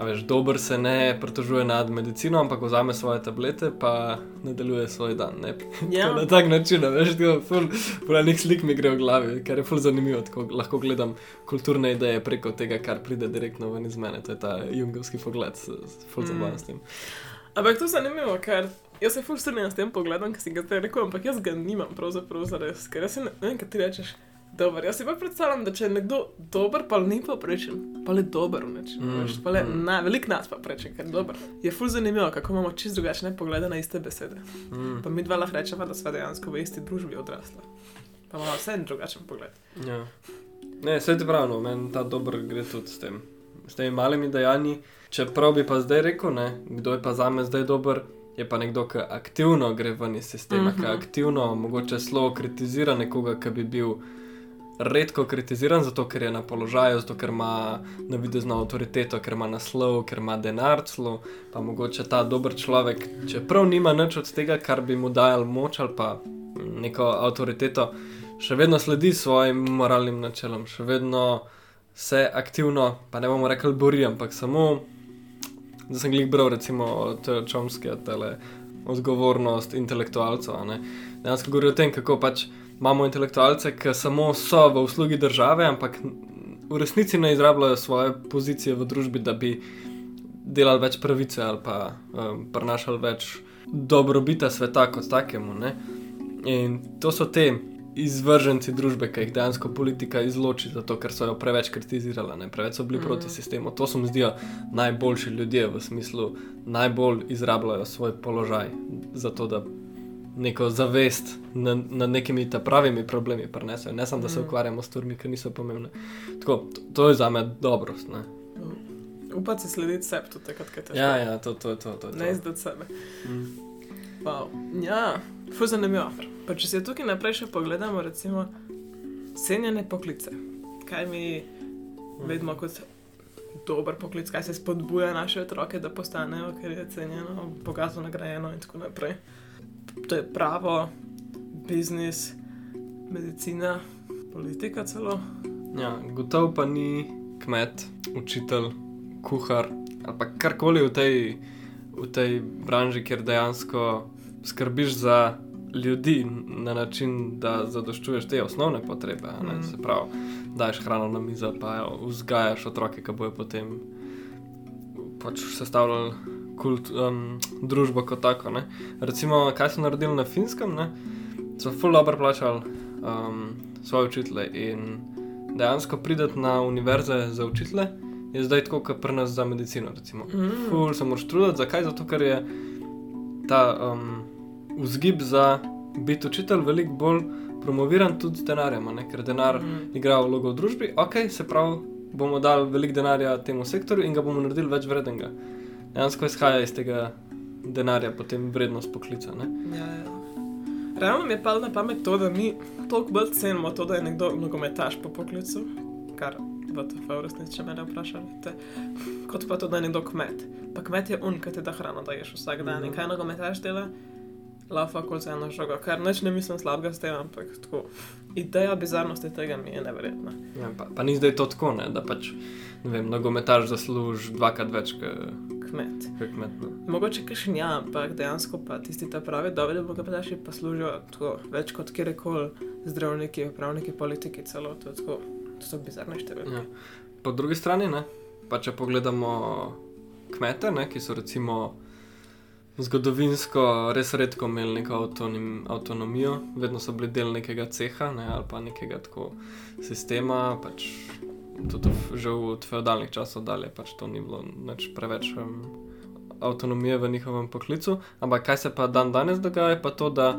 A veš, dober se ne pritožuje nad medicino, ampak vzame svoje tablete pa nadaljuje svoj dan. Ja, Na tak način, veš, tako ful, enih slik mi gre v glavi, kar je ful zanimivo, tako lahko gledam kulturne ideje preko tega, kar pride direktno ven iz mene. To je ta jungovski pogled, ful Mm. zabaven s tem. Ampak to je zanimivo, ker jaz se ful strinjam s tem pogledom, ki si ga zdaj rekel, ampak jaz ga nimam pravzaprav zares, ker jaz ne, ne vem, kaj ti rečeš. Dober, jaz si pa predstavljam, da če je nekdo dober, pa ni povprečen. Pa le dober, neč, Mm, mm. pa le mm. na, velik nas pa preče, ker je dober. Je ful zanimivo, kako imamo čist drugačne poglede na iste besede. Mm. Pa mi dva lahko rečemo, da smo dejansko v isti družbi odrasla. Pa imamo vse en drugačen pogled. Ja. Ne, vse ti pravi, no, meni ta dober gre tudi s tem. S temi malimi dejanji. Čeprav bi pa zdaj rekel, ne, kdo je pa za me zdaj dober, je pa nekdo, ki aktivno gre ven iz sistema, mm -hmm. ki aktivno mogoče zelo kritizira nekoga, ki bi bil redko kritiziran, zato ker je na položaju, zato ker ima navidezno avtoriteto, ker ima naslov, ker ima denar, celo pa mogoče ta dober človek, čeprav nima nič od tega, kar bi mu dajal moč ali pa neko avtoriteto, še vedno sledi svojim moralnim načelom, še vedno se aktivno, pa ne bomo rekli bori, ampak samo, da sem glik bral recimo od Čomskega tele. Odgovornost intelektualcev. Dejansko govori o tem, kako pač imamo intelektualce, ki samo so v uslugi države, ampak v resnici ne izrabljajo svoje pozicije v družbi, da bi delali več pravice ali pa um, prenašali več dobrobita sveta kot takemu. Ne? In to so te izvrženci družbe, ki jih dejansko politika izloči, zato ker so jo preveč kritizirali, ne? preveč so bili mm. proti sistemu. To so mi zdijo najboljši ljudje v smislu, najbolj izrabljajo svoj položaj za to, da neko zavest nad, nad nekimi ta pravimi problemi prenesejo. Ne samo, da se Mm. ukvarjamo s stvarmi, ki niso pomembne. Tako, to, to je za me dobrost. Ne? Upati slediti sebi, tudi takrat, ko težko. Ja, ja, to, to to. to, to. Ne izdati sebe. Mm. Wow. Ja, fuz zanimivo. Pa če se tukaj naprej še pogledamo, recimo, cenjene poklice. Kaj mi vidimo kot dober poklic, kaj se spodbuja naše otroke, da postanejo, ker je cenjeno, bogato nagrajeno in tako naprej. To je pravo, biznis, medicina, politika celo. Ja, gotovo pa ni kmet, učitelj, kuhar ali pa karkoli v tej, v tej branži, kjer dejansko skrbiš za ljudi na način, da zadoščuješ te osnovne potrebe. Mhm. Se pravi, daš hrano na mizo, pa jo vzgajaš otroke, ki bojo potem pač sestavljali kult, um, družbo kot tako. Ne. Recimo, kaj so naredili na finskem, ne? so full dobro plačali um, svoje učitele in dejansko prideti na univerze za učitele, je zdaj tako, kot pri nas za medicino. Recimo. Mm. Ful se moraš truditi, zakaj? Zato, ker je ta um, vzgib za biti učitelj veliko bolj promoviran tudi z denarjem, ne? ker denar Mm. igra vlogo v družbi. Ok, se pravi, bomo dali veliko denarja temu sektorju in ga bomo naredili več vrednega. Dejansko izhaja iz tega denarja potem vrednost poklica. Ne? Ja, ja. Realno mi je padlo na pamet to, da mi toliko bolj cenimo to, da je nekdo nogometaš po poklicu, kar v TF v resnici, če me vprašate, kot pa to, da je nekdo kmet. Pa kmet je un, ki ti da hrano, da ješ vsak dan. In kaj nogometaš dela? Lava kot za eno žogo, kar neč ne mislim slabega s tem, ampak tako. Ideja bizarnosti tega mi je neverjetna. Ja, pa, pa ni zdaj to tako, ne? da pač ne vem, nogometaš zasluži dvakrat več kot Kmet. kmet. Ne? Mogoče kakšen ja, ampak dejansko pa tisti ta pravi dobri nogometaši pa služijo tako več kot kjerkoli zdravniki, pravniki, politiki, celo to tako. To so bizarne številke. Ja. Po drugi strani, ne, pa če pogledamo kmete, ne, ki so recimo zgodovinsko res redko imeli neko avtonim, avtonomijo, vedno so bili del nekega ceha ne, ali pa nekega tako sistema. Pač tudi v, že od feudalnih časov dalje pač to ni bilo nič preveč um, avtonomije v njihovem poklicu. Ampak kaj se pa dan danes dogaja, pa to, da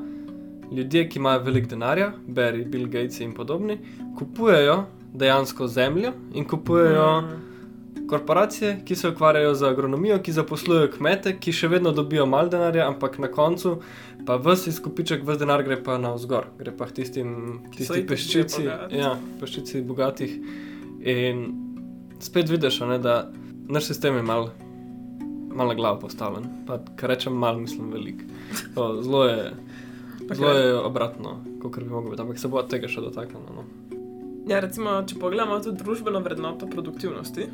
ljudje, ki imajo veliko denarja, beri Bill Gates in podobni, kupujejo dejansko zemljo in kupujejo Mm. korporacije, ki se ukvarjajo z agronomijo, ki zaposlujejo kmete, ki še vedno dobijo malo denarja, ampak na koncu pa vse izkupiček, vse denar gre pa navzgor, gre pa k tistim, so tisti itak peščici, ja, peščici bogatih. In spet vidiš, ne, da naš sistem je mal, mal na glavo postavljen. Pa, kar rečem, mal, mislim, velik. To, zelo je. Zelo je obratno, kot bi moglo biti, ampak se bo tega še dotaknilo. No. Ja, recimo, če pogledamo tudi družbeno vrednoto produktivnosti,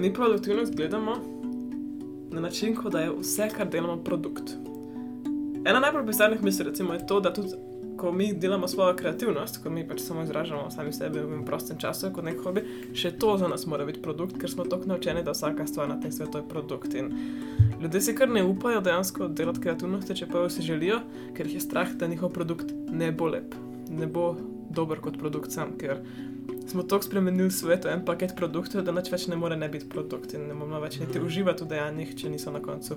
mi produktivnost gledamo na način, kot da je vse, kar delamo, produkt. Ena najbolj bizarnih misli recimo, je to, da tudi ko mi delamo svojo kreativnost, ko mi pač samo izražamo sami sebe v prostem času, kot nek hobi, še to za nas mora biti produkt, ker smo tako naučeni, da vsaka stvar na tem svetu je produkt. In ljudje si kar ne upajo dejansko delati kreativnosti, čeprav si želijo, ker jih je strah, da njihov produkt ne bo lep, ne bo dober kot produkt sam, ker smo tako spremenili svet, en paket produktov, da nič več ne more ne biti produkt in ne moramo več niti uživati v dejanjih, če niso na koncu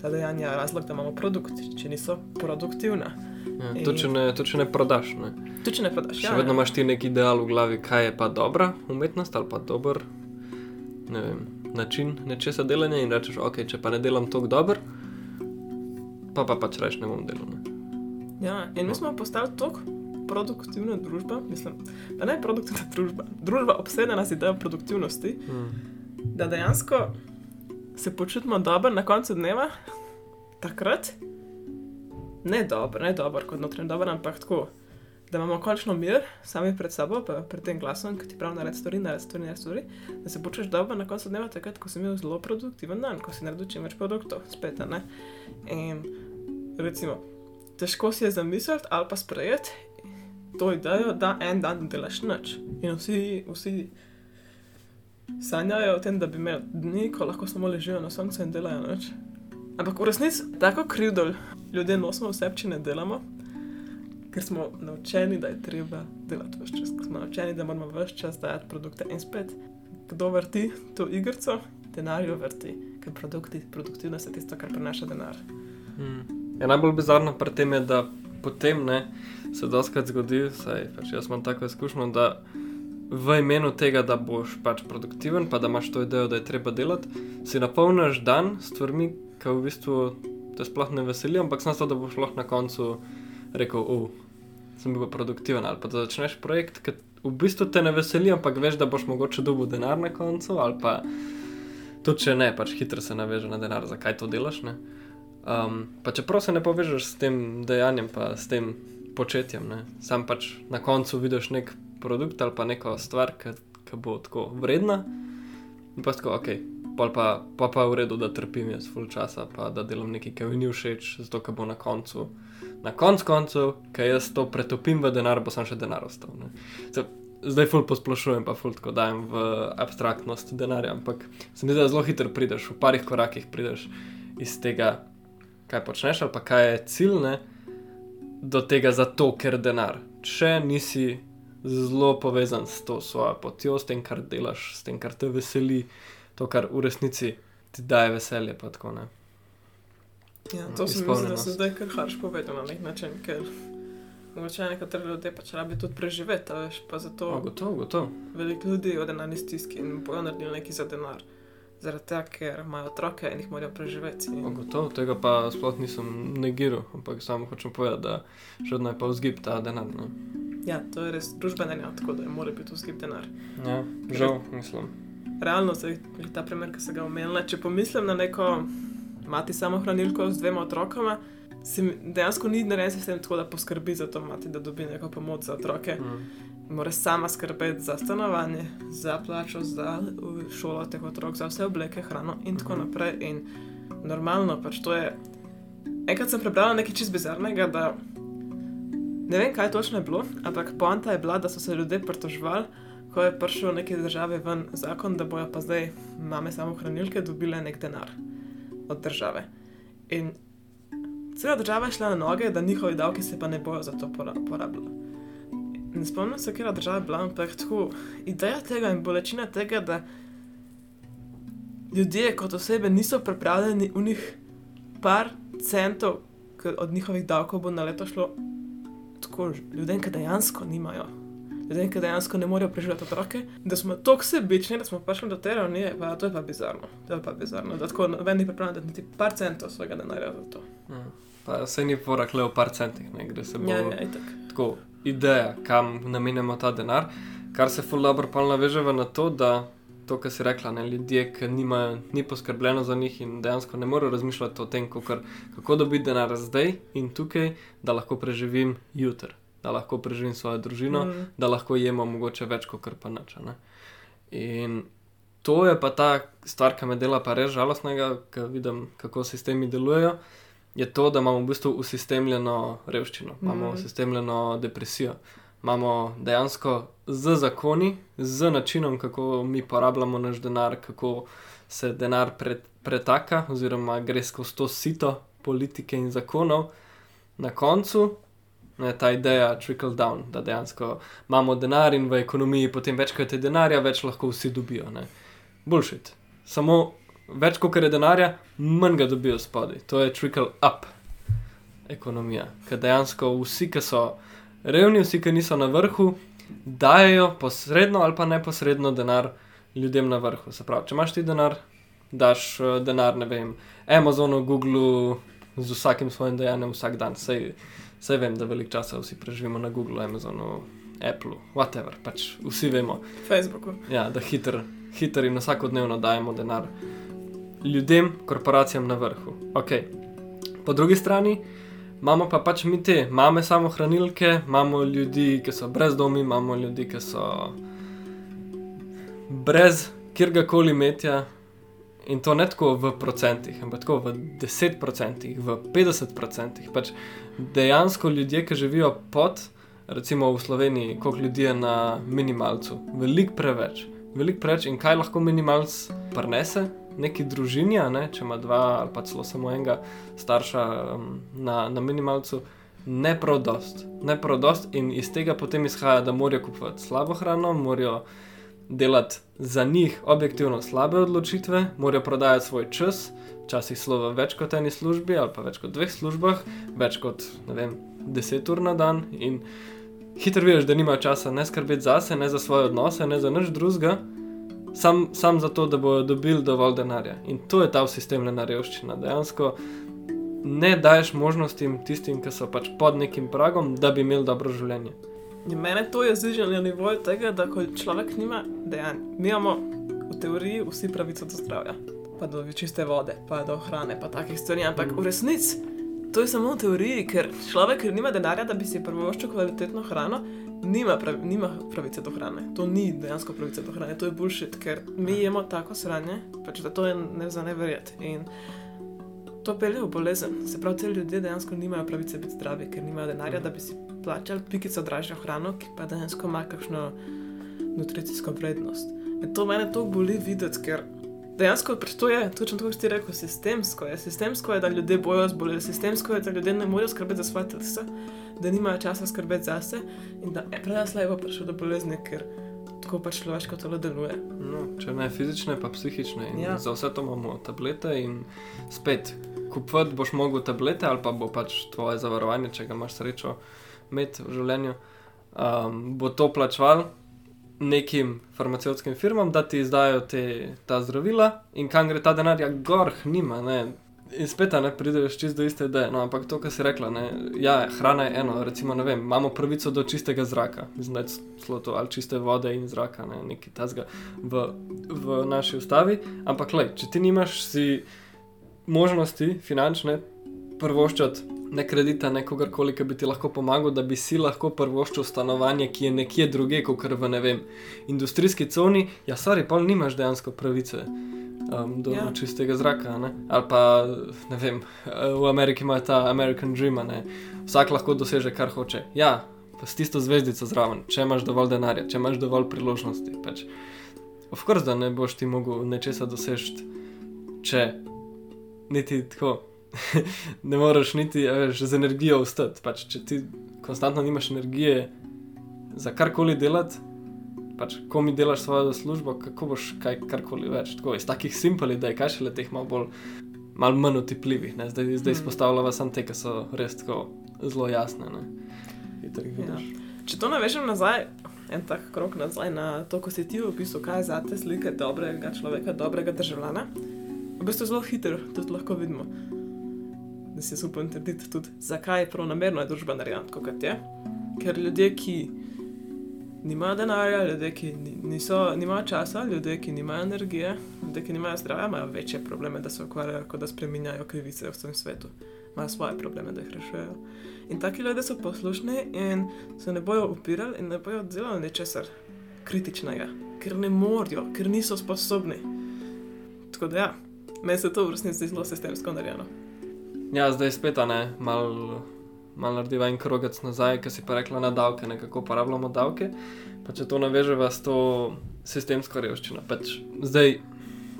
ta dejanja razlog, da imamo produkt, če niso produktivna. Ja, to, če ne, to, če ne prodaš. Ne. Tu če ne prodaš, Še ja, vedno ja. imaš ti neki ideal v glavi, kaj je pa dobra umetnost ali pa dober ne vem, način nečesa delanja in rečeš, ok, če pa ne delam tako dobro, pa pa pač rečeš, ne bom delal. Ne. Ja, in mi smo postali tako produktivna družba, mislim, da ne produktivna družba, družba obsedena z idejo produktivnosti, Mm. da dejansko se počutimo dobro na koncu dneva, takrat, ne dobro, ne dobro kot notranji dobro, ampak tako, da imamo končno mir sami pred sabo, pa pred tem glasom, ki ti pravi, naredi stvari, naredi stvari, naredi stvari, da se počutiš dobro na koncu dneva, takrat, ko si imel zelo produktiven dan, ko si naredil čim več produktov, spet, ne. In recimo, težko si je zamisliti ali pa sprejeti to idejo, da en dan delaš nič. In vsi, vsi sanjajo o tem, da bi imeli dni, ko lahko samo ležijo na soncu in delajo nič. Ampak v resnici tako krivdo ljudje nosimo vse, če ne delamo, ker smo naučeni, da je treba delati vse čas, ker smo naučeni, da moramo vse čas dajati produkte in spet. Kdo vrti to igrico, denar jo vrti, ker produkti, produktivnost je tisto, kar prinaša denar. Mm. Ja, najbolj bizarno pri tem je, da potem ne, se doskrat zgodi, saj pač jaz imam tako izkušnjo, da v imenu tega, da boš pač produktiven, pa da imaš to idejo, da je treba delati, si napolniš dan s stvarmi, ki v bistvu te sploh ne veselijo, ampak samo to, da boš lahko na koncu rekel, uf, sem bil produktiven. Ali pa da začneš projekt, ki v bistvu te ne veseli, ampak veš, da boš mogoče dobil denar na koncu, ali pa tudi če ne, pač hitro se naveže na denar, zakaj to delaš. Ne? Um, pa čeprav se ne povežeš s tem dejanjem, pa s tem početjem, ne? sam pač na koncu vidiš nek produkt ali pa neko stvar, ki bo tako vredna. In pa tako, ok, pol pa, pa pa v redu, da trpim jaz full časa, pa da delam nekaj, kar mi ni všeč, zato ker bo na koncu, na koncu koncev, ker jaz to pretopim v denar, bo sem še denar ostal. Se- Zdaj ful posplošujem, pa ful tako dajem v abstraktnost denarja, ampak se mi zdi, da zelo hitro prideš, v parih korakih prideš iz tega, kaj počneš, ali pa kaj je cilj, ne, do tega zato, ker denar. Če nisi zelo povezan s to svojo potjo, s tem, kar delaš, s tem, kar te veseli, to, kar v resnici ti daje veselje, pa tako ne. Ja, to se mi zdi, da se zdaj kar harš povedal na nek način, ker mogoče nekateri ljudje pač rabi tudi preživeti, a veš, pa zato O, gotovo, gotovo. veliko ljudi od denarni stiski in bojo naredili nekaj za denar. Zaradi tega, ker imajo otroke in jih morajo preživeti. In, gotovo, tega pa sploh nisem negiral, ampak samo hočem povedati, da še vedno je pa vzgib ta denar. Ne. ja, to je res družbena enota, tako da mora biti vzgib denar. Ja, žal, mislim. Realno, glede ta primer, ki sem ga omenila, če pomislim na neko mati samohranilko z dvema otrokoma, se mi dejansko ni narejen sistem tako, da poskrbi za to mati, da dobi neko pomoč za otroke. Mm. Mora sama skrbeti za stanovanje, za plačo, za uh, šolo teh otrok, za vse obleke, hrano in tako naprej. In normalno pač to je. Enkrat sem prebrala nekaj čist bizarnega, da ne vem, kaj točno je bilo, ampak poanta je bila, da so se ljudje pritoževali, ko je prišel neki državi ven zakon, da bojo pa zdaj mame samohranilke dobile nek denar od države. In cela država je šla na noge, da njihovi davki se pa ne bojo za to pora- porabljali. Ne spomnim se, kje je država bila, ampak tako ideja tega in bolečina tega, da ljudje kot osebe niso pripravljeni v njih par centov, ki od njihovih davkov bo na leto šlo tako ljudem, ki dejansko nimajo. Ljudem, ki dejansko ne morejo preživeti otroke, da smo tako sebični, da smo prišli do te ravni, pa to je pa bizarno. To je pa bizarno, da tako noben ni pripravljen dati niti par centov svojega denarja za to. Ja. Pa se ni porak le v par centih, ne gre se bo. Ja, ja, itak. tako ideja, kam namenjamo ta denar, kar se ful dobro pa naveže na to, da to, kar si rekla, ne, ljudje, ki nimajo, ni poskrbljeno za njih in dejansko ne morejo razmišljati o tem, kakor, kako dobiti denar zdaj in tukaj, da lahko preživim jutri, da lahko preživim svojo družino, Mm. da lahko jemo mogoče več, kot pa ne. In to je pa ta stvar, ki me dela pa res žalostnega, ker vidim, kako sistemi delujejo. Je to, da imamo v bistvu usistemljeno revščino, imamo Mhm. usistemljeno depresijo, imamo dejansko z zakoni, z načinom, kako mi porabljamo naš denar, kako se denar pre, pretaka, oziroma gre skozi to sito politike in zakonov, na koncu ne, ta ideja trickle down, da dejansko imamo denar in v ekonomiji potem večkrat je denarja, več lahko vsi dobijo. Bullshit. Samo več kot je denarja, manj ga dobijo spodaj. To je trickle up ekonomija, ker dejansko vsi, ki so revni, vsi, ki niso na vrhu, dajo posredno ali pa neposredno denar ljudem na vrhu. Se pravi, če imaš ti denar, daš uh, denar, ne vem, Amazonu, Googlu, z vsakim svojim dejanjem vsak dan. Sej, sej vem, da veliko časa vsi preživimo na Googlu, Amazonu, Apple, whatever, pač vsi vemo. Facebooku. Ja, da hitro hiter in vsakodnevno dajemo denar ljudem, korporacijam na vrhu. Okay. Po drugi strani imamo pa pač mi te, imamo samo hranilke, imamo ljudi, ki so brezdomi, imamo ljudi, ki so brez kjerkoli metja. In to ne tako v procentih, ampak tako v 10 procentih, v 50 procentih. Pač dejansko ljudje, ki živijo pod, recimo v Sloveniji, koliko ljudi je na minimalcu, veliko preveč. Veliko preveč in kaj lahko minimalc prenese, neki družini, ne? če ima dva ali pa celo samo enega starša um, na, na minimalcu, ne prav dost. Ne prav dost in iz tega potem izhaja, da morajo kupovati slabo hrano, morajo delati za njih objektivno slabe odločitve, morajo prodajati svoj čas, včasih slovo več kot eni službi ali pa več kot dveh službah, več kot vem, deset ur na dan. In hitro vidiš, da nimajo časa ne skrbeti zase, ne za svoje odnose, ne za nič drugega, sam, sam zato, da bodo dobili dovolj denarja. In to je ta sistemna revščina. Dejansko ne daješ možnostim tistim, ki so pač pod nekim pragom, da bi imeli dobro življenje. In mene to je zdižalo na nivoju tega, da človek nima dejanj, mi imamo v teoriji vsi pravico do zdravja, pa do čiste vode, pa do hrane, pa takih stvari, ampak v resnici to je samo v teoriji, ker človek, ker nima denarja, da bi si prvoščil kvalitetno hrano, nima, pravi, nima pravice do hrane. To ni dejansko pravica do hrane, to je bullshit, ker mi jemo tako sranje, pač da to je ne za ne verjeti. In to pelje v bolezen. Se pravi, te ljudje dejansko nimajo pravice biti zdravi, ker nimajo denarja, da bi si plačali pikico dražjo hrano, ki pa dejansko ima kakšno nutricijsko vrednost. In to mene to boli videti, ker dejansko to je, točno to, kar si rekel, sistemsko je. Sistemsko je, da ljudje bojo zboleli, sistemsko je, da ljudje ne morejo skrbeti za svoje telesa, da nimajo časa skrbeti zase in da je prej slabo prišlo do bolezni, ker tako pač človeško telo deluje. No, če ne fizične, pa psihične. Ja. Za vse to imamo tablete in spet. Kupiti boš mogel tablete, ali pa bo pač tvoje zavarovanje, če ga imaš srečo, imeti v življenju, um, bo to plačval nekim farmacevtskim firmam, da ti izdajo te, ta zdravila in kam gre ta denar, ja, gor, nima. Ne. In spet ne prideš čist do iste ideje. No, ampak to, kar si rekla, ne, ja, hrana je eno, recimo, ne vem, imamo pravico do čistega zraka, znati to ali čiste vode in zraka, ne, nekaj tazga v, v naši ustavi. Ampak, le, če ti nimaš si možnosti finančne prvoščati ne kredita, ne kogarkoli, ki bi ti lahko pomagal, da bi si lahko prvoščil stanovanje, ki je nekje druge, kot v ne vem, industrijski coni, ja, sorry, pa nimaš dejansko pravice. Um, do ja. čistega zraka. Ne? Ali pa ne vem, v Ameriki ima ta American Dream, ne? vsak lahko doseže, kar hoče. Ja, pa s tisto zvezdico zraven, če imaš dovolj denarja, če imaš dovolj priložnosti. Pač. Ovkor, da ne boš ti mogel nečesa doseči, če niti tako ne moreš niti veš, z energijo ustati. Pač, če ti konstantno nimaš energije za karkoli delati, pač, ko mi delaš svojo službo, kako boš kaj karkoli več. Tako, iz takih simpelih, da je kaj še le teh malo bolj. Mal manj utipljivih, zdaj, zdaj mm. izpostavljamo samo te, ki so res tako zelo jasne. Ja. Če to navežem nazaj, en tak krok nazaj na to, ko si ti opisal, kaj je za te slike dobrega človeka, dobrega državljana, v bistvu zelo hitro tudi lahko vidimo da si upam trditi tudi, zakaj je prav namerno je družba narejena tako, kot je. Ker ljudje, ki nimajo denarja, ljudje, ki niso, nimajo časa, ljudje, ki nimajo energije, ljudje, ki nimajo zdravja, imajo večje probleme, da se ukvarjajo, kot da spremenjajo krivice v svojem svetu. Imajo svoje probleme, da jih rešujejo. In taki ljudje so poslušni in se ne bojo upirali in ne bojo delali ničesar kritičnega, ker ne morajo, ker niso sposobni. Tako da ja, meni se to v resnici zelo sistemsko narejeno. Ja, zdaj spet ne, malo mal narediva en krogec nazaj, ki si pa rekla na davke, kako uporabljamo davke. Pa če to naveževa s to sistemsko revščino. Pač zdaj,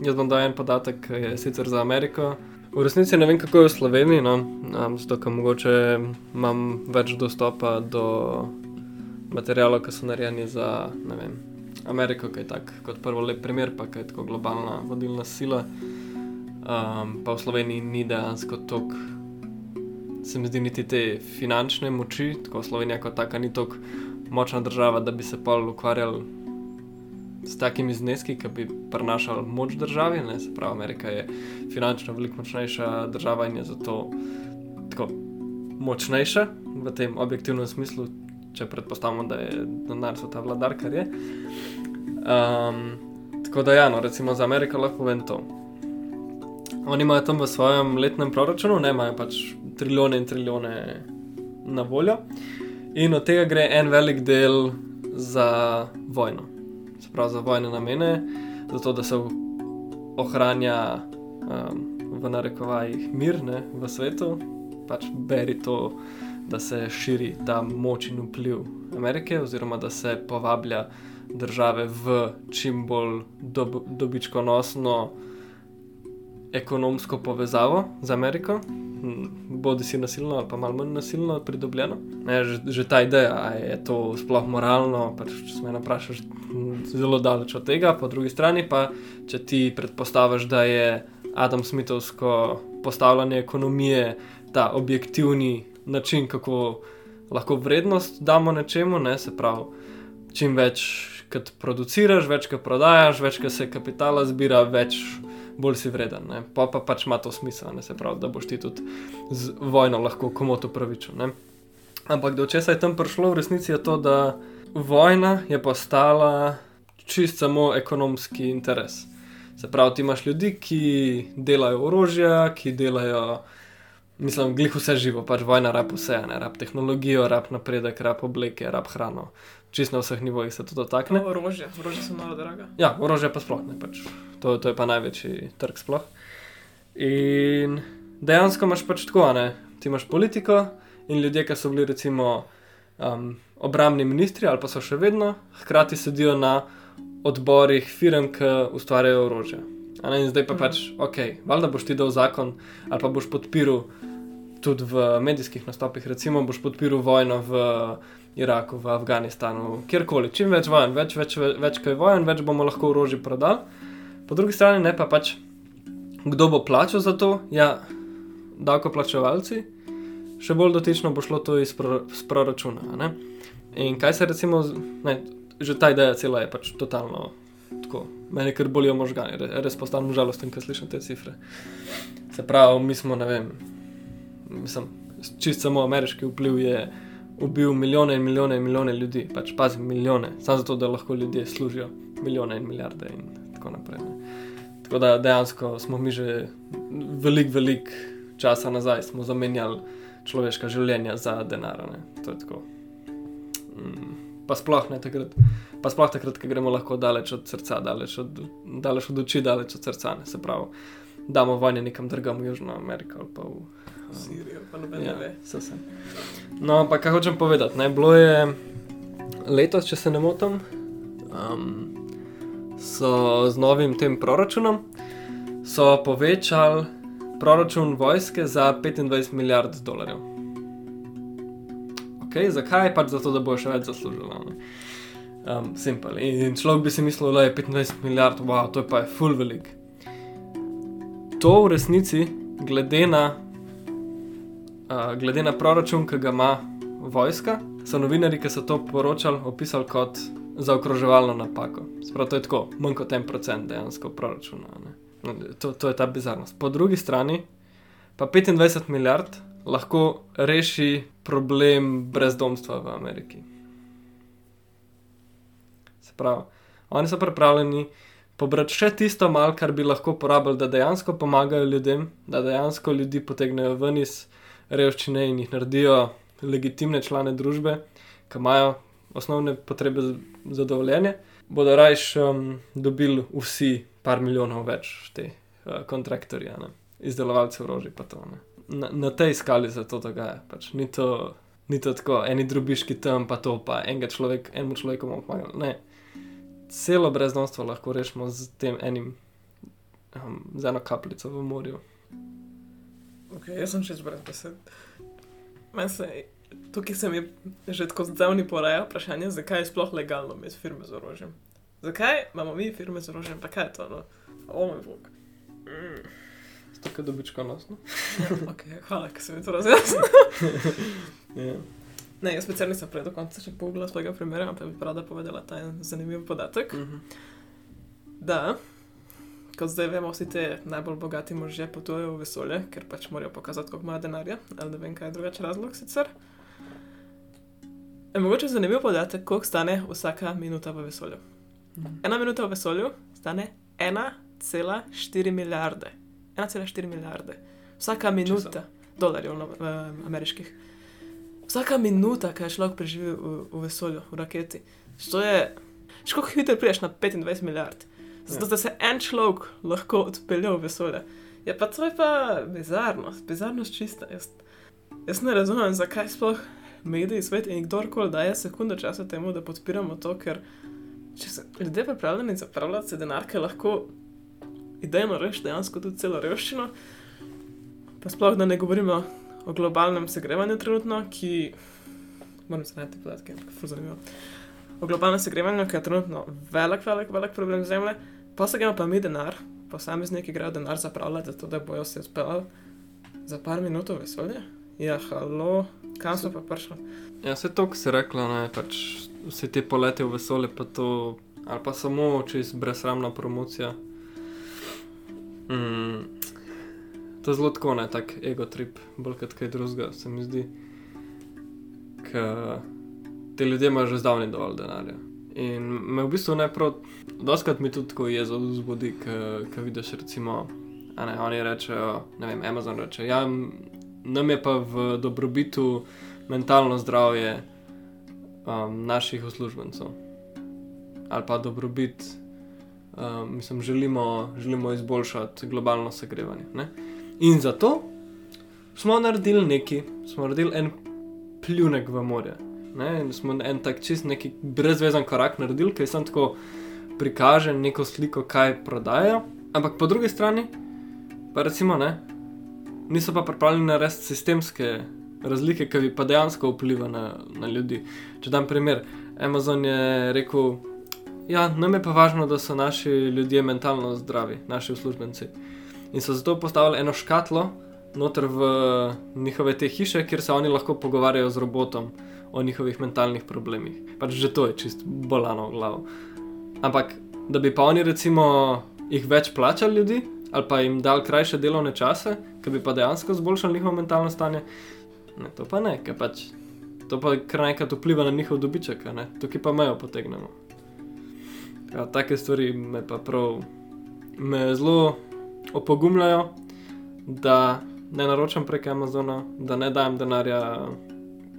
jaz bom dal en podatek, ki je sicer za Ameriko. V resnici ne vem, kako je v Sloveniji, no, um, zato ker mogoče imam več dostopa do materijalov, ki so narejeni za vem, Ameriko, ki je tako kot prvo lep primer, pa je tako globalna vodilna sila. Um, pa v Sloveniji ni dejansko toliko, se mi zdi, niti te finančne moči, tako Slovenija kot taka ni toliko močna država, da bi se pa ukvarjali s takimi zneski, ki bi prenašali moč državi. Ne? Se pravi, Amerika je finančno veliko močnejša država in je zato tako močnejša v tem objektivnem smislu, če predpostavimo, da je denar ta vladar, kar je. Um, tako da, ja, no, recimo za Ameriko lahko povem to. Oni imajo tam v svojem letnem proračunu, ne imajo pač trilijone in trilijone na voljo. In od tega gre en velik del za vojno, se pravi za vojne namene, zato da se ohranja um, v narekovajih mir ne, v svetu, pač beri to, da se širi ta moč in vpliv Amerike, oziroma da se povablja države v čim bolj dob dobičkonosno ekonomsko povezavo z Ameriko bodi si nasilno ali pa malo manj nasilno pridobljeno. Ne, že, že ta ideja, da je to sploh moralno, pač, če se me vprašaš, zelo daleč od tega. Po drugi strani pa, če ti predpostaviš, da je Adam Smithovsko postavljanje ekonomije ta objektivni način, kako lahko vrednost damo nečemu, ne, se pravi, čim več. Kad produciraš, več kot prodajaš, več kot se kapitala zbira, več bolj si vreden. Ne? Pa, pa pač ima to smisel, ne se pravi, da boš ti tudi z vojno lahko komu to pravičil. Ne? Ampak do česa je tam prišlo v resnici je to, da vojna je postala čist samo ekonomski interes. Se pravi, ti imaš ljudi, ki delajo orožje, ki delajo, mislim, glih vse živo, pač vojna rab vse, ne rab tehnologijo, rab napredek, rab obleke, rab hrano čist na vseh nivojih se to dotakne. Orožje, orožje so malo draga. Ja, orožje pa sploh ne, pač. to, to je pa največji trg sploh. In dejansko imaš pač tako, ne? ti imaš politiko in ljudje, ki so bili recimo um, obramni ministri ali pa so še vedno, hkrati sedijo na odborih firm, ki ustvarjajo orožje. In zdaj pa mm. pač, ok, valjda boš ti dal zakon ali pa boš podpiral tudi v medijskih nastopih, recimo boš podpiral vojno v Iraku, v Afganistanu, kjerkoli. Čim več vojen, več, več, več, več kaj vojen, več bomo lahko orožje prodali. Po drugi strani ne pa pač, kdo bo plačal za to, ja, davkoplačevalci, še bolj dotično bo šlo to iz, pro, iz proračuna. Ne? In kaj se recimo, ne, že ta ideja cela je pač totalno tako. Mene kar bolijo možgani, res postanem žalosten, ko slišim te cifre. Se pravi, mi smo, ne vem, mislim, čist samo ameriški vpliv je ubil milijone in milijone in milijone ljudi, pač pazi milijone, samo zato, da lahko ljudje služijo milijone in milijarde in tako naprej. Ne. Tako da dejansko smo mi že velik, velik časa nazaj zamenjali človeška življenja za denar. Ne. To je tako. Mm, pa sploh ne takrat. Pa sploh takrat, ko gremo lahko daleč od srca, daleč od, daleč od oči, daleč od srca, ne se pravi, damo vojne nekam drugam v Južno Ameriko ali pa v Sirijo, pa noben ja, ne ve. No, ampak kaj hočem povedati? Ne, bilo je letos, če se ne motim, um, so z novim tem proračunom povečali proračun vojske za 25 milijard dolarjev. Okay, zakaj? Pač zato, da bo še več zaslužilo. Um, Simpel. In človek bi si mislil, da je 25 milijard, wow, to je pa je full velik. To v resnici, glede na glede na proračun, ki ga ima vojska, so novinari, ki so to poročali, opisali kot zaokroževalno napako. Sprav to je tako, manj kot en procent dejansko proračuna. No, to, to je ta bizarnost. Po drugi strani pa 25 milijard lahko reši problem brezdomstva v Ameriki. Se pravi, oni so pripravljeni pobrati še tisto malo, kar bi lahko porabili, da dejansko pomagajo ljudem, da dejansko ljudi potegnejo ven iz revščine in jih naredijo legitimne člane družbe, ki imajo osnovne potrebe za dovoljenje, bodo rajš um, dobili vsi par milijonov več te uh, kontraktorje, izdelovalce orožja. Na, na tej skali se to dogaja. Pač ni, to, ni to tako, eni drubiški tam, pa to pa enega človeka, enemu človeku bomo pomagali. Ne. Celo brezdomstvo lahko rešimo z tem enim, um, z eno kapljico v morju. Okay, jaz sem že brez besed. Se, tukaj se mi že tako zdavni poraja vprašanje, zakaj je sploh legalno imeti firme z orožjem. Zakaj imamo mi firme z orožjem, pa kaj je to? No? O moj bog. Mm. Tako dobičko nas. No? ja, okay, hvala, ker si mi to razjasnil. yeah. Ne, jaz specialno nisem prej do konca še pogledala svojega primera, ampak bi rada povedala ta zanimiv podatek. Mm -hmm. Da, kot zdaj vemo, vsi ti najbolj bogati možje potujejo v vesolje, ker pač morajo pokazati, koliko imajo denarja, ali ne vem, kaj je drugačen razlog sicer. Je mogoče zanimiv podatek, koliko stane vsaka minuta v vesolju. Mm -hmm. Ena minuta v vesolju stane 1,4 milijarde. 1,4 milijarde. Vsaka minuta dolarjev no, ameriških. Vsaka minuta, ki je človek preživel v, v vesolju, v raketi. To je, še kako hitro priješ na 25 milijard. Zato, ja. da se en človek lahko odpelje v vesolje. Je pa to je pa bizarnost, bizarnost čista. Jaz, jaz ne razumem, zakaj sploh mediji, svet in kdorkoli daje sekundo časa temu, da podpiramo to, ker če se ljudje pripravljeni zapravljati se denar, ki lahko idejno reši dejansko tudi celo revščino, pa sploh da ne govorimo o globalnem segrevanju trenutno, ki, moram se najti podatke, ampak je zanimivo o globalnem segrevanju, ki je trenutno velik, velik, velik problem Zemlje, pa se gremo pa mi denar, posamezniki grejo denar zapravljati, zato da bojo se odpeljali za par minut v vesolje. Ja, halo, kam so pa prišli? Ja, vse to, kar si rekla, ne, pač vse te polete v vesolje, pa to, ali pa samo čez brezramna promocija. Mm. To je zelo tako, ne, tak ego trip, bolj kot kaj drugega, se mi zdi. Ker ti ljudje imajo že zdavni dovolj denarja. In me v bistvu ne prav, doskrat mi tudi tako jezo vzbudi, ki vidiš, recimo, ne, oni rečejo, ne vem, Amazon reče, ja, nam je pa v dobrobitu mentalno zdravje um, naših uslužbencev. Ali pa dobrobit, um, mislim, želimo, želimo izboljšati globalno segrevanje. Ne? In zato smo naredili nekaj, smo naredili en pljunek v morje. Ne, smo en tak čist neki brezvezen korak naredili, ki sem tako prikaže neko sliko, kaj prodajajo. Ampak po drugi strani, pa recimo, ne, niso pa pripravljeni narediti sistemske razlike, ki bi pa dejansko vplivali na, na ljudi. Če dam primer, Amazon je rekel, ja, nam je pa važno, da so naši ljudje mentalno zdravi, naši uslužbenci. In so zato postavili eno škatlo noter v njihove te hiše, kjer se oni lahko pogovarjajo z robotom o njihovih mentalnih problemih. Pač že to je čist bolano v glavo. Ampak da bi pa oni recimo jih več plačali ljudi ali pa jim dal krajše delovne čase, ki bi pa dejansko zboljšali njihovo mentalno stanje, ne, to pa ne, ker pač to pa kar nekaj vpliva na njihov dobiček, ne, tukaj pa mejo potegnemo. Ja, take stvari me pa prav me zelo opogumljajo, da ne naročam prek Amazona, da ne dajem denarja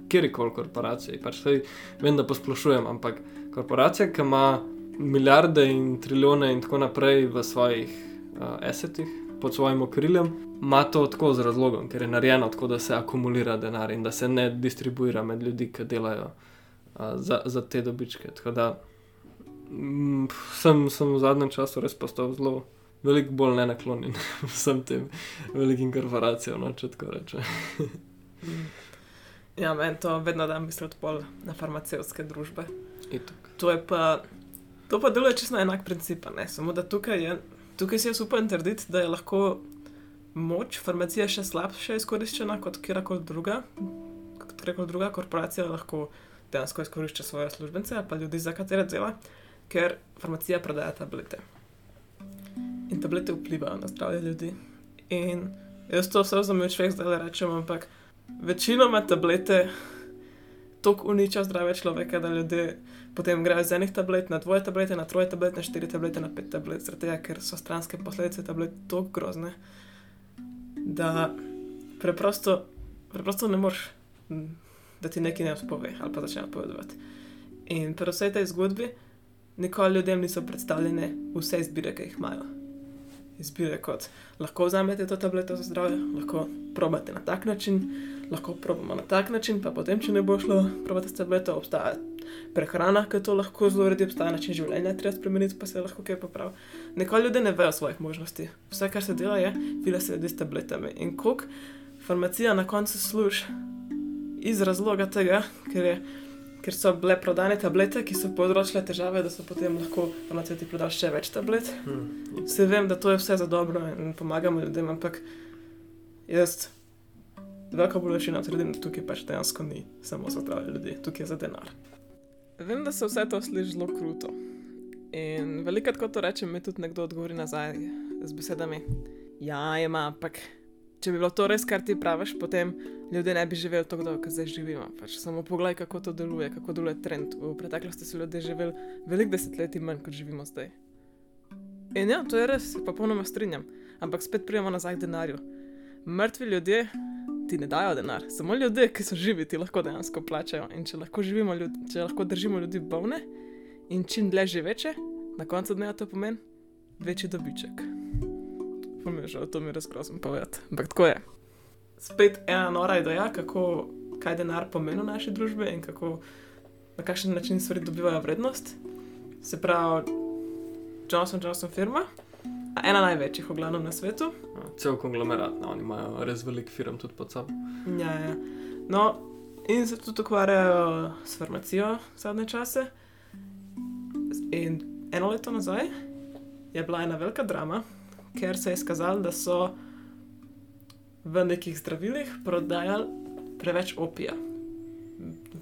kjerkoli korporaciji. Pač sej, vem, da posplošujem, ampak korporacija, ki ima milijarde in trilijone in tako naprej v svojih uh, esetih, pod svojim okriljem, ima to tako z razlogom, ker je narejeno tako, da se akumulira denar in da se ne distribuira med ljudi, ki delajo uh, za, za te dobičke. Tako da mm, sem, sem v zadnjem času res postal zelo. Veliko bolj ne naklonjen vsem tem velikim korporacijam, no, če tako rečem. Ja, meni to vedno da misliti bolj na farmacevtske družbe. To je pa, to pa deluje čisto na enak princip, ne samo da tukaj je, tukaj si jaz upam trditi, da je lahko moč farmacije še slabše izkoriščena kot kjerkoli druga, kot kjerkoli druga korporacija lahko dejansko izkorišča svoje službence ali pa ljudi, za katere dela, ker farmacija prodaja tablete. In tablete vplivajo na zdravje ljudi. In jaz to vse vzamem, če zdaj rečem, ampak večinoma tablete tako uničijo zdrave človeka, da ljudje potem grejo z enih tablet na dvoje tablete, na troje tablete, na štiri tablete, na pet tablet, tega, ker so stranske posledice tablet tako grozne, da preprosto, preprosto ne moreš, da ti nekaj ne uspove ali pa začne odpovedovati. In pri vsej tej zgodbi nikoli ljudem niso predstavljene vse izbire, ki jih imajo izbire, kot lahko vzamete to tableto za zdravje, lahko probate na tak način, lahko probamo na tak način, pa potem, če ne bo šlo, probate s tableto, obstaja prehrana, ki to lahko zelo uredi, obstaja način življenja, treba spremeniti, pa se lahko kaj popravi. Nekaj ljudi ne vejo svojih možnosti. Vse, kar se dela, je, fila se ljudi s tabletami. In koliko farmacija na koncu služi iz razloga tega, ker, je, ker so bile prodane tablete, ki so povzročile težave, da so potem lahko farmacevti prodali še več tablet. Hmm. Vse vem, da to je vse za dobro in pomagamo ljudem, ampak jaz, velika bolečina trdim, da tukaj pač dejansko ni samo za zdravje ljudi, tukaj je za denar. Vem, da se vse to sliši zelo kruto. In velikokrat, ko to rečem, mi tudi nekdo odgovori nazaj z besedami: Ja, ima, ampak če bi bilo to res, kar ti praviš, potem ljudje ne bi živeli tako dolgo, kot zdaj živimo. Pač samo poglej, kako to deluje, kako deluje trend. V preteklosti so ljudje živeli veliko desetletij manj, kot živimo zdaj. In ja, to je res, pa popolnoma strinjam. Ampak spet pridemo nazaj denarju. Mrtvi ljudje ti ne dajo denar, samo ljudje, ki so živi, ti lahko dejansko plačajo. In če lahko, ljudi, če lahko držimo ljudi bolne in čim dlje živeče, na koncu dneva to pomeni večji dobiček. Pomežal, to mi je res grozno povedati. Ampak tako je. Spet ena nora ideja, kako, kaj denar pomeni v naši družbi in kako, na kakšen način stvari dobivajo vrednost. Se pravi, Johnson Johnson firma, a ena največjih, v glavnem na svetu. Ja, Cel konglomerat, no, oni imajo res velik firm tudi pod sabo. Ja, ja. No, in se tudi ukvarjajo s farmacijo zadnje čase. In eno leto nazaj je bila ena velika drama, ker se je izkazalo, da so v nekih zdravilih prodajali preveč opija.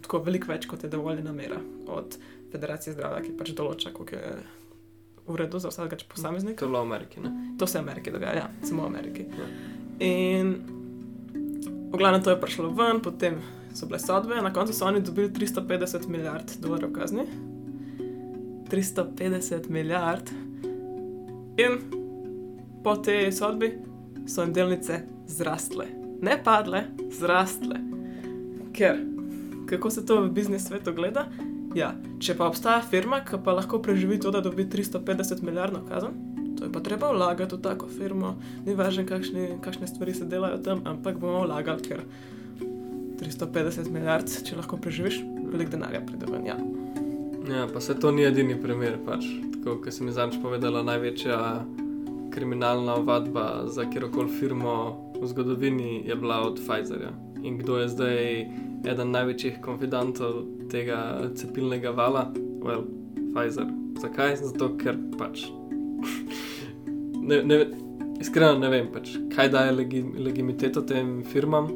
Tako veliko več, kot je dovoljena mera od Federacije zdravja, ki pač določa, koliko je v redu za vsakega To posameznika. je bilo v Ameriki. Ne? To se v Ameriki dogaja, ja, samo v Ameriki. Ja. In v glavnem to je prišlo ven, potem so bile sodbe, na koncu so oni dobili 350 milijard dolarjev kazni. 350 milijard. In po tej sodbi so jim delnice zrastle. Ne padle, zrastle. Ker, kako se to v biznis svetu gleda? Ja, če pa obstaja firma, ki pa lahko preživi to, da dobi 350 milijardno kazen, to je pa treba vlagati v tako firmo. Ni važno, kakšne, kakšne stvari se delajo tam, ampak bomo vlagali, ker 350 milijard, če lahko preživiš, veliko denarja pride ven. Ja. Ja, pa se to ni edini primer. Pač. Tako, kot sem zadnjič povedala, največja kriminalna ovadba za kjerkoli firmo v zgodovini je bila od Pfizerja. In kdo je zdaj eden največjih konfidantov tega cepilnega vala? Well, Pfizer. Zakaj? Zato, ker pač. ne, ne, iskreno ne vem, pač, kaj daje legi, legimiteto tem firmam.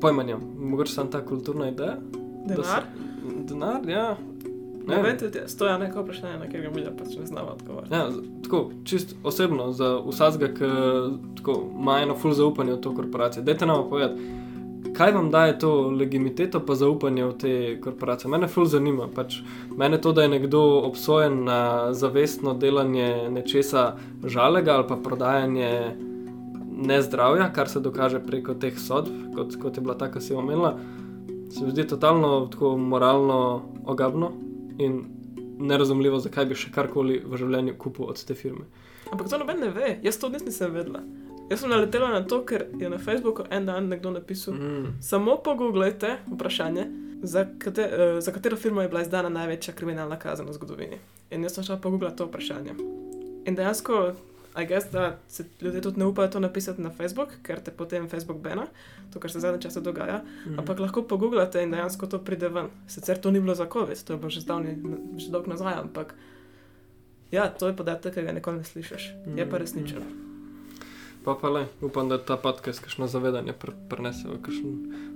Pojma nimam, mogoče samo ta kulturna ideja. Denar? se- Denar, ja. Ne vem, tudi jaz. To je neko vprašanje, na katerega mi pač ne znamo odgovoriti. Ja, tako, čist osebno, za vsakega, ki ima eno full zaupanje v to korporacijo. Dajte nam povedati, kaj vam daje to legitimiteto pa zaupanje v te korporacije. Mene full zanima. Pač, mene to, da je nekdo obsojen na zavestno delanje nečesa žalega ali pa prodajanje nezdravja, kar se dokaže preko teh sodb, kot, kot je bila ta, ki si omenila, se mi zdi totalno tako moralno ogabno in nerazumljivo, zakaj bi še karkoli v življenju kupil od te firme. Ampak to noben ne ve, jaz to res nisem vedela. Jaz sem naletela na to, ker je na Facebooku en dan nekdo napisal, Mm. Samo pogooglejte vprašanje, za, kate, uh, za katero firmo je bila izdana največja kriminalna kazen v zgodovini. In jaz sem šla pogooglati to vprašanje. In dejansko, I guess, da se ljudje tudi ne upajo to napisati na Facebook, ker te potem Facebook bena, to, kar se zadnje čase dogaja. Mm. Ampak lahko pogooglate in dejansko to pride ven. Sicer to ni bilo za COVID, to je bilo že zdavni, že dolgo nazaj, ampak ja, to je podatek, ki ga nikoli ne slišiš. Je pa resničen. Pa pa le, upam, da ta podcast kakšno zavedanje pr prenese v kakšen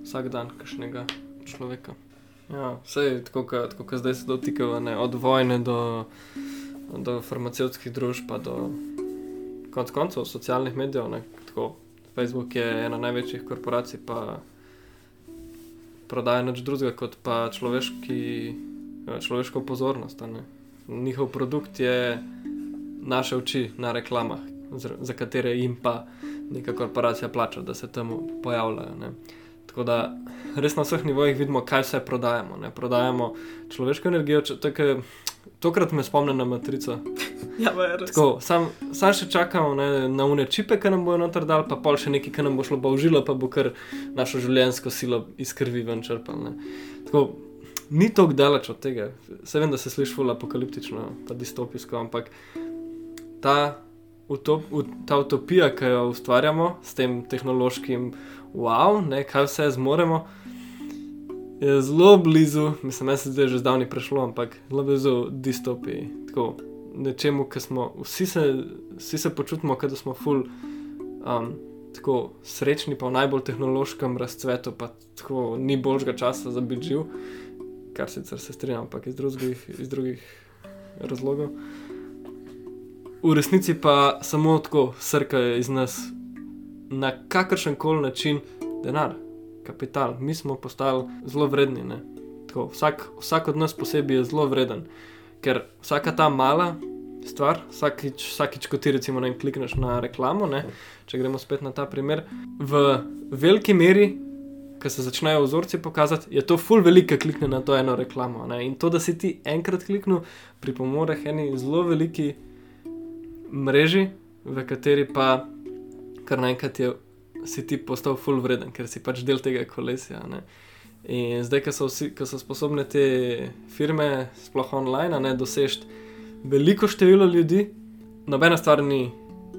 vsak dan kakšnega človeka. Ja, vse je tako, kot zdaj se dotikava, ne, od vojne do, do farmacevtskih družb, pa do konc koncev socialnih medijev. Ne, tako, Facebook je ena največjih korporacij, pa prodaja nič drugega kot pa človeški, eh, človeško pozornost. ne. Njihov produkt je naše oči na reklamah, za katere jim pa neka korporacija plača, da se tam pojavljajo. Ne. Tako da res na vseh nivojih vidimo, kaj vse prodajamo. Ne. Prodajamo človeško energijo, če, tako, tokrat me spomne na matrico. Ja. Tako, sam, sam še čakamo ne, na une čipe, ki nam bojo noter dal, pa pol še nekaj, ki nam bo šlo pa v žilo, pa bo kar našo življenjsko silo iz krvi ven črpal. Tako, ni tako daleč od tega. Se vem, da se sliši ful apokaliptično, pa distopijsko, ampak ta utop, ut, ta utopija, ki jo ustvarjamo s tem tehnološkim wow, ne, kaj vse zmoremo, je zelo blizu, mislim, da se zdaj že zdavni prešlo, ampak zelo blizu distopiji. Tako, nečemu, ki smo vsi se, vsi se počutimo, da smo full. Um, Tako srečni, pa v najbolj tehnološkem razcvetu, pa tako ni boljšega časa za biti živ, kar sicer se strinjam, ampak iz drugih, iz drugih razlogov. V resnici pa samo tako srkajo iz nas na kakršen koli način denar, kapital. Mi smo postali zelo vredni. Tako, vsak, vsak od nas posebej je zelo vreden, ker vsaka ta mala stvar, vsakič, vsakič ko ti recimo ne klikneš na reklamo, ne, če gremo spet na ta primer, v veliki meri. Ko se začnejo vzorci pokazati, je to full velike klikne na to eno reklamo. Ne? In to, da si ti enkrat kliknil, pripomore k eni zelo veliki mreži, v kateri pa kar naenkrat je si ti postal full vreden, ker si pač del tega kolesja. Ne? In zdaj, ko so, vsi, ko so sposobne te firme, sploh online, ne dosežeti veliko število ljudi, nobena stvar ni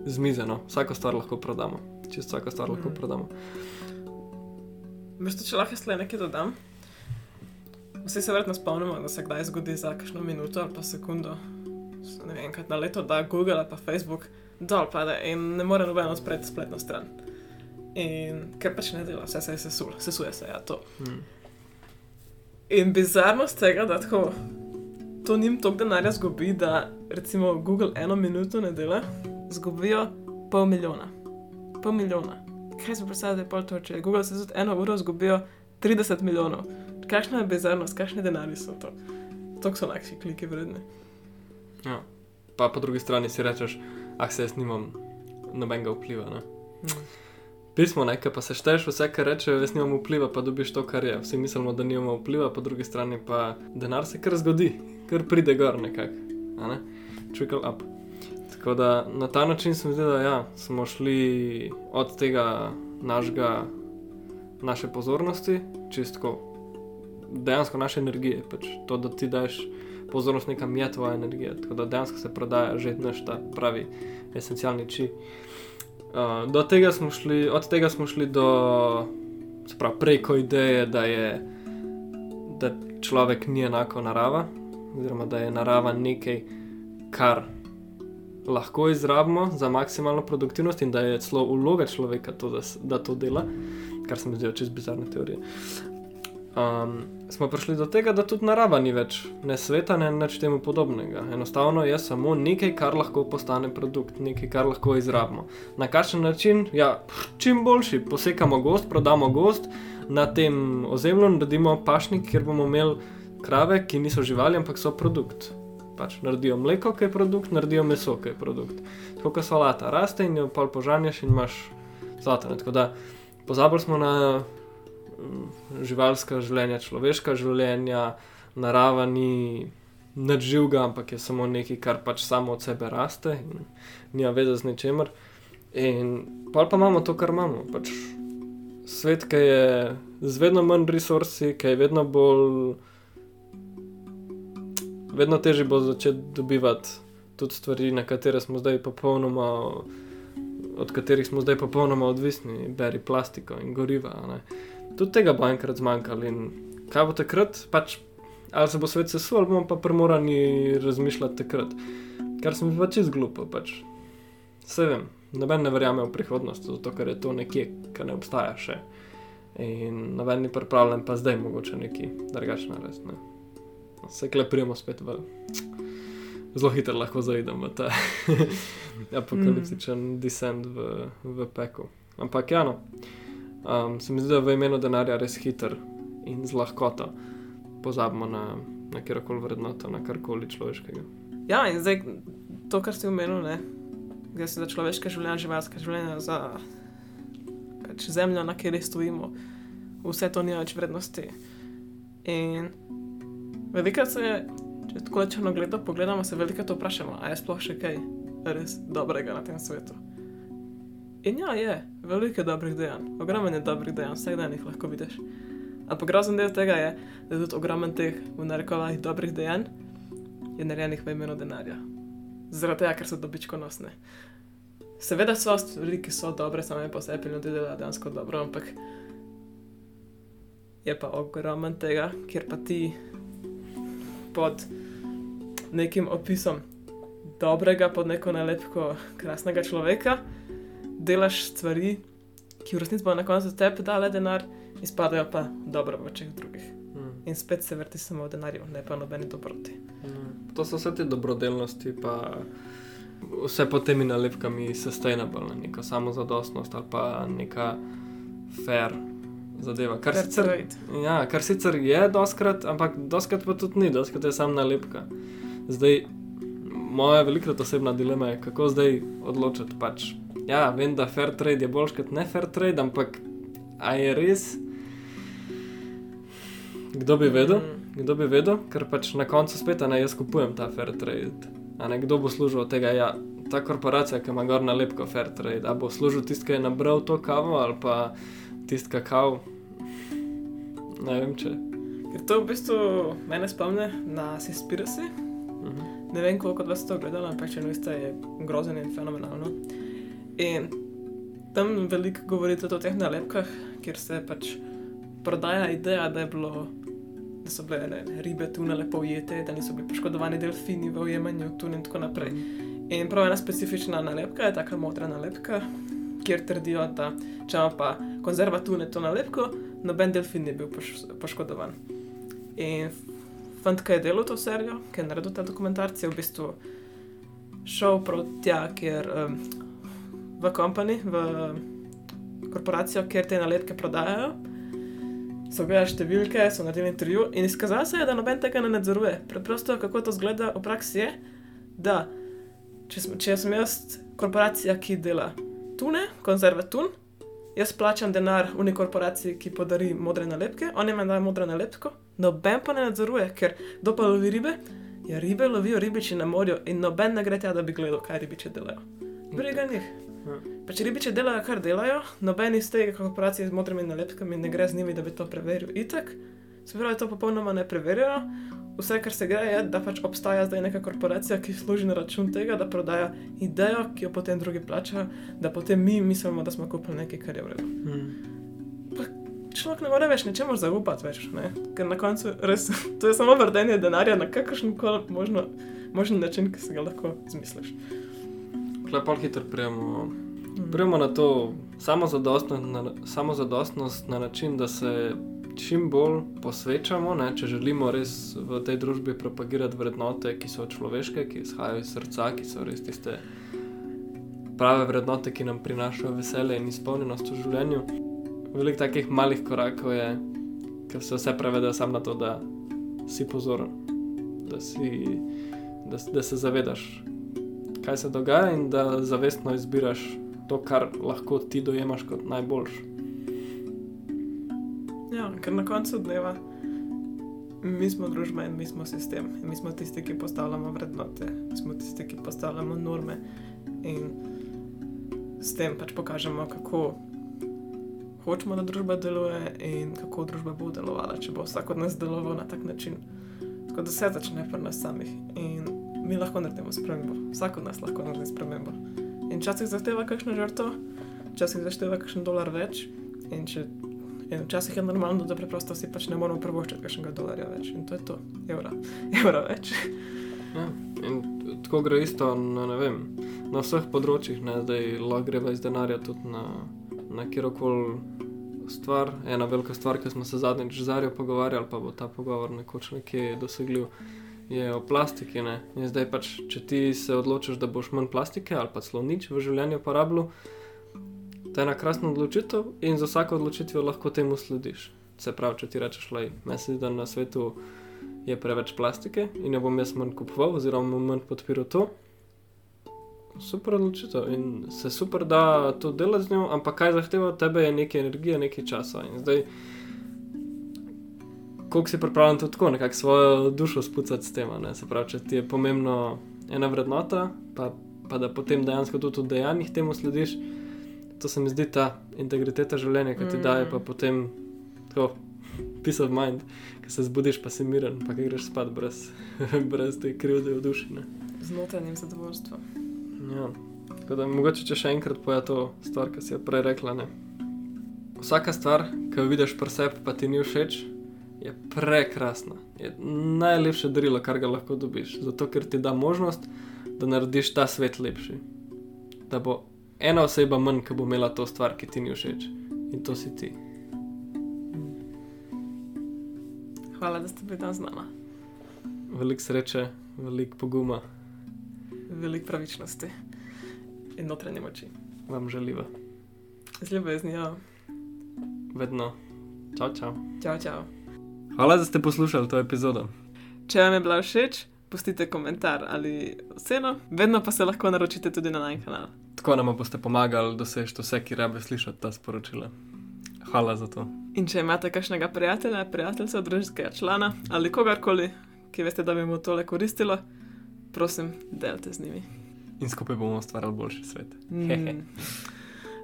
zmizena, vsako stvar lahko prodamo. Čisto vsako stvar lahko Mhm. prodamo. Veste, če lahko jaz le nekaj dodam. Vsi se verjetno spomnimo, da se kdaj zgodi za kakšno minuto ali pa sekundo, ne vem, enkrat na leto, da Google ali pa Facebook dol pade in ne more noben odpreti spletno stran. In ker pač ne dela, vse se je sesulo, sesuje se, ja, to. Hmm. In bizarnost tega, da tako to njim toliko denarja zgubi, da recimo Google eno minuto ne dela, zgubijo pol milijona. Pol milijona. Kaj si predstavljate, pol to, če Google se tudi eno uro zgubijo 30 milijonov. Kakšna je bizarnost, kakšni denarji so to? To so najši kliki vredni. Ja. Pa po drugi strani si rečeš, ah, se jaz nimam nobenega vpliva. Ne? Hmm. Pismo, nekaj pa se šteješ, vse, kar rečejo, jaz nimam vpliva, pa dobiš to, kar je. Vsi mislimo, da nimamo vpliva, po drugi strani pa denar se kar zgodi, kar pride gor nekako. Ne? Trickle up. Tako da na ta način se mi zdi, da ja, smo šli od tega našega, naše pozornosti, čistko dejansko naše energije, pač to, da ti daš pozornost nekam je tvoja energija, tako da dejansko se prodaja že naš ta pravi esencialni či. Uh, do tega smo šli, od tega smo šli do, pravi, preko ideje, da je da človek ni enako narava, oziroma da je narava nekaj, kar lahko izrabimo za maksimalno produktivnost in da je celo vloga človeka to, da, da to dela, kar se mi zdijo čez bizarne teorije. Um, smo prišli do tega, da tudi narava ni več ne sveta, ne nič temu podobnega. Enostavno je samo nekaj, kar lahko postane produkt, nekaj, kar lahko izrabimo. Na kakšen način? Ja, čim boljši. Posekamo gost, prodamo gost, na tem ozemlju naredimo pašnik, kjer bomo imeli krave, ki niso živali, ampak so produkt. Pač naredijo mleko, ki je produkt, naredijo meso, ki je produkt. Tako kot solata, raste in jo pol požanješ in imaš zlato. ne. Tako da pozabili smo na živalska življenja, človeška življenja, narava ni nič živega, ampak je samo nekaj, kar pač samo od sebe raste in nima veze z ničemer. In pol pa imamo to, kar imamo. Pač svet, ki je z vedno manj resursi, ki je vedno bolj. Vedno težje bo začeti dobivati tudi stvari, na katere smo zdaj popolnoma, od katerih smo zdaj popolnoma odvisni, beri plastiko in goriva. ne. Tudi tega bo enkrat zmanjkalo in kaj bo takrat, pač ali se bo svet sesul, ali bomo pa primorani razmišljati takrat. Kar se mi zdi pač izglupo. Pač. Vse vem, noben ne verjame v prihodnost, zato ker je to nekje, kar ne obstaja še. In noben ni pripravljen, pa zdaj mogoče neki drugačen narediti. Ne. Se kleprijemo spet v. Zelo hitro lahko zaidemo v ta apokaliptičen mm. descent v, v pekel. Ampak ja, no, um, se mi zdi, da v imenu denarja res hiter in z lahkoto pozabimo na, na kjerkoli vrednoto, na karkoli človeškega. Ja, in zdaj to, kar omenil, ne, gre se za človeške življenja, živalske življenja, za pač zemljo, na kateri stojimo, vse to nima več vrednosti. In velikrat se, če tako rečeno gledamo, pogledamo, se velikrat vprašamo, ali je sploh še kaj res dobrega na tem svetu. In ja, je, veliko je dobrih dejanj, ogromno je dobrih dejanj, vsak dan jih lahko vidiš. Ampak grozen del tega je, da je tudi ogromno teh, v narekovajih, dobrih dejanj je narejenih v imenu denarja. Zaradi tega, ker so dobičkonosne. Seveda so stvari, ki so dobre, same po sebi ljudi delajo dejansko dobro, ampak je pa ogromen tega, kjer pa ti pod nekim opisom dobrega, pod neko nalepko krasnega človeka, delaš stvari, ki v resnici bo na koncu tebi dale denar, izpadajo pa dobro v očeh drugih. Mm. In spet se vrti samo v denarju, ne pa nobeni dobroti. Mm. To so vse te dobrodelnosti, pa vse pod temi nalepkami sustainable, neko samozadostnost ali pa neka fair zadeva. Kar Fair sicer, trade. ja, kar sicer je doskrat, ampak doskrat pa tudi ni, doskrat je samo nalepka. Zdaj, moja velikrat osebna dilema je, kako zdaj odločiti. Pač. Ja, vem, da fair trade je boljš kot ne fair trade, ampak a je res? Kdo bi vedel? Mm. Kdo bi vedel, ker pač na koncu spet ne jaz kupujem ta fair trade. A ne kdo bo služil od tega? Ja, ta korporacija, ki ima gor nalepko fair trade, a bo služil tisti, ki je nabral to kavo ali pa tisti kakav. Ne vem, če. Ker to v bistvu mene spomne na Seaspiracy. Mhm. Ne vem, koliko od vas to gledalo, ampak če niste, je grozen in fenomenalno. In tam veliko govorite o teh nalepkah, kjer se pač prodaja ideja, da, je bilo, da so bile ne, ribe tune lepo ujete, da niso bili poškodovani delfini v ujemanju tun in tako naprej. In prav ena specifična nalepka je taka modra nalepka, kjer trdijo, da če ima pa konzerva tune to nalepko, noben delfin ni bil poš poškodovan. In fant, ki je delal to serijo, ki je naredil ta dokumentarc, je v bistvu šel proti tja, kjer um, v kompani, v korporacijo, kjer te nalepke prodajajo. So gledali številke, so naredili intervju in izkazalo se je, da noben tega ne nadzoruje. Preprosto, kako to zgleda v praksi, je, da če, sem, če sem jaz korporacija, ki dela tune, konzerve tun, jaz plačam denar uni korporaciji, ki podari modre nalepke, oni meni dajo modro nalepko, noben pa ne nadzoruje, ker kdo pa lovi ribe? Ja, ribe lovijo ribiči na morju in noben ne gre tja, da bi gledal, kaj ribiči delajo. Briga njih. Ja. Pa če ribiči delajo, kar delajo, noben iz tega korporacije z modrimi nalepkami ne gre z njimi, da bi to preveril. Itak, se pravi, to popolnoma ne preverjajo. Vse, kar se gre, je, da pač obstaja zdaj neka korporacija, ki služi na račun tega, da prodaja idejo, ki jo potem drugi plačajo, da potem mi mislimo, da smo kupili nekaj, kar je v redu. Mm. Človek ne more več ničemu zaupati, več, ne? ker na koncu res to je samo vrdenje denarja na kakršen koli možno, možen način, ki si ga lahko izmisliš. Klepal hitro prijemo. Prijemo na to samozadostnost na, samozadostnost na način, da se čim bolj posvečamo, ne, če želimo res v tej družbi propagirati vrednote, ki so človeške, ki izhajajo iz srca, ki so res tiste prave vrednote, ki nam prinašajo veselje in izpolnjenost v življenju. Veliko takih malih korakov je, ker se vse prevedejo samo na to, da si pozoren, da, si, da, da se zavedaš, kaj se dogaja in da zavestno izbiraš to, kar lahko ti dojemaš kot najboljš. Ja, ker na koncu dneva mi smo družba in mi smo sistem. In mi smo tisti, ki postavljamo vrednote, mi smo tisti, ki postavljamo norme in s tem pač pokažemo, kako hočemo, da družba deluje in kako družba bo delovala, če bo vsak od nas deloval na tak način. Tako da vse začne pri nas samih in mi lahko naredimo spremembo. Vsak od nas lahko naredi spremembo. In včasih zahteva kakšno žrtvo, včasih zahteva kakšen dolar več. In, če, in včasih je normalno, da preprosto si pač ne moramo privoščiti kakšnega dolarja več. In to je to, evra, evra več. Ja, in tako gre isto na, vem, na vseh področjih, ne, zdaj lahko gre iz denarja tudi na, na kjerkoli stvar. Ena velika stvar, ki smo se zadnjič z Zarijo pogovarjali, pa bo ta pogovor nekoč nekje dosegljiv, je o plastiki. Ne. In zdaj pač, če ti se odločiš, da boš manj plastike ali pa celo nič v življenju uporabljal, to je ena krasna odločitev in za vsako odločitvijo lahko temu slediš. Se pravi, če ti rečeš, da da na svetu je preveč plastike in jo bom jaz manj kupoval, oziroma manj podpiral to. Super odločitev in se super da to delati z njo, ampak kaj zahteva od tebe je nekaj energije, nekaj časa. In zdaj, koliko si pripravljen to tako, nekako svojo dušo spucati s tem. Se pravi, če ti je pomembno ena vrednota, pa, pa da potem dejansko tudi v dejanjih temu slediš, to se mi zdi ta integriteta življenja, ki ti Mm. daje pa potem tako peace of mind, ki se zbudiš, pa si miren, pa greš spat brez, brez te krivde v duši. Ne. Z notranjim zadovoljstvom. Ja. Tako da mogoče če še enkrat poja to stvar, ki si jo prej rekla. Ne? Vsaka stvar, ki jo vidiš pri sebi, pa ti ni všeč, je prekrasna. Je najlepše darilo, kar ga lahko dobiš. Zato, ker ti da možnost, da narediš ta svet lepši. Da bo ena oseba manj, ki bo imela to stvar, ki ti ni všeč. In to si ti. Hvala, da ste bili tam z nami. Veliko sreče, veliko poguma Veliko pravičnosti in notranje moči. vam želiva. Z ljubeznijo. Vedno. Čau, čau. Čau, čau. Hvala, da ste poslušali to epizodo. Če vam je bila všeč, pustite komentar ali oceno, vedno pa se lahko naročite tudi na naš kanal. Tako nam boste pomagali doseči vse, ki rabe slišati ta sporočila. Hvala za to. In če imate kakšnega prijatelja, prijateljca, družinskega člana ali kogarkoli, ki veste, da bi mu tole koristilo, prosim, delite z njimi. In skupaj bomo ustvarjali boljši svet. Mm.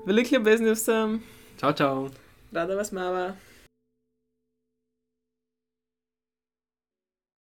Veliko ljubezni vsem, Čau, čau. rada vas mava.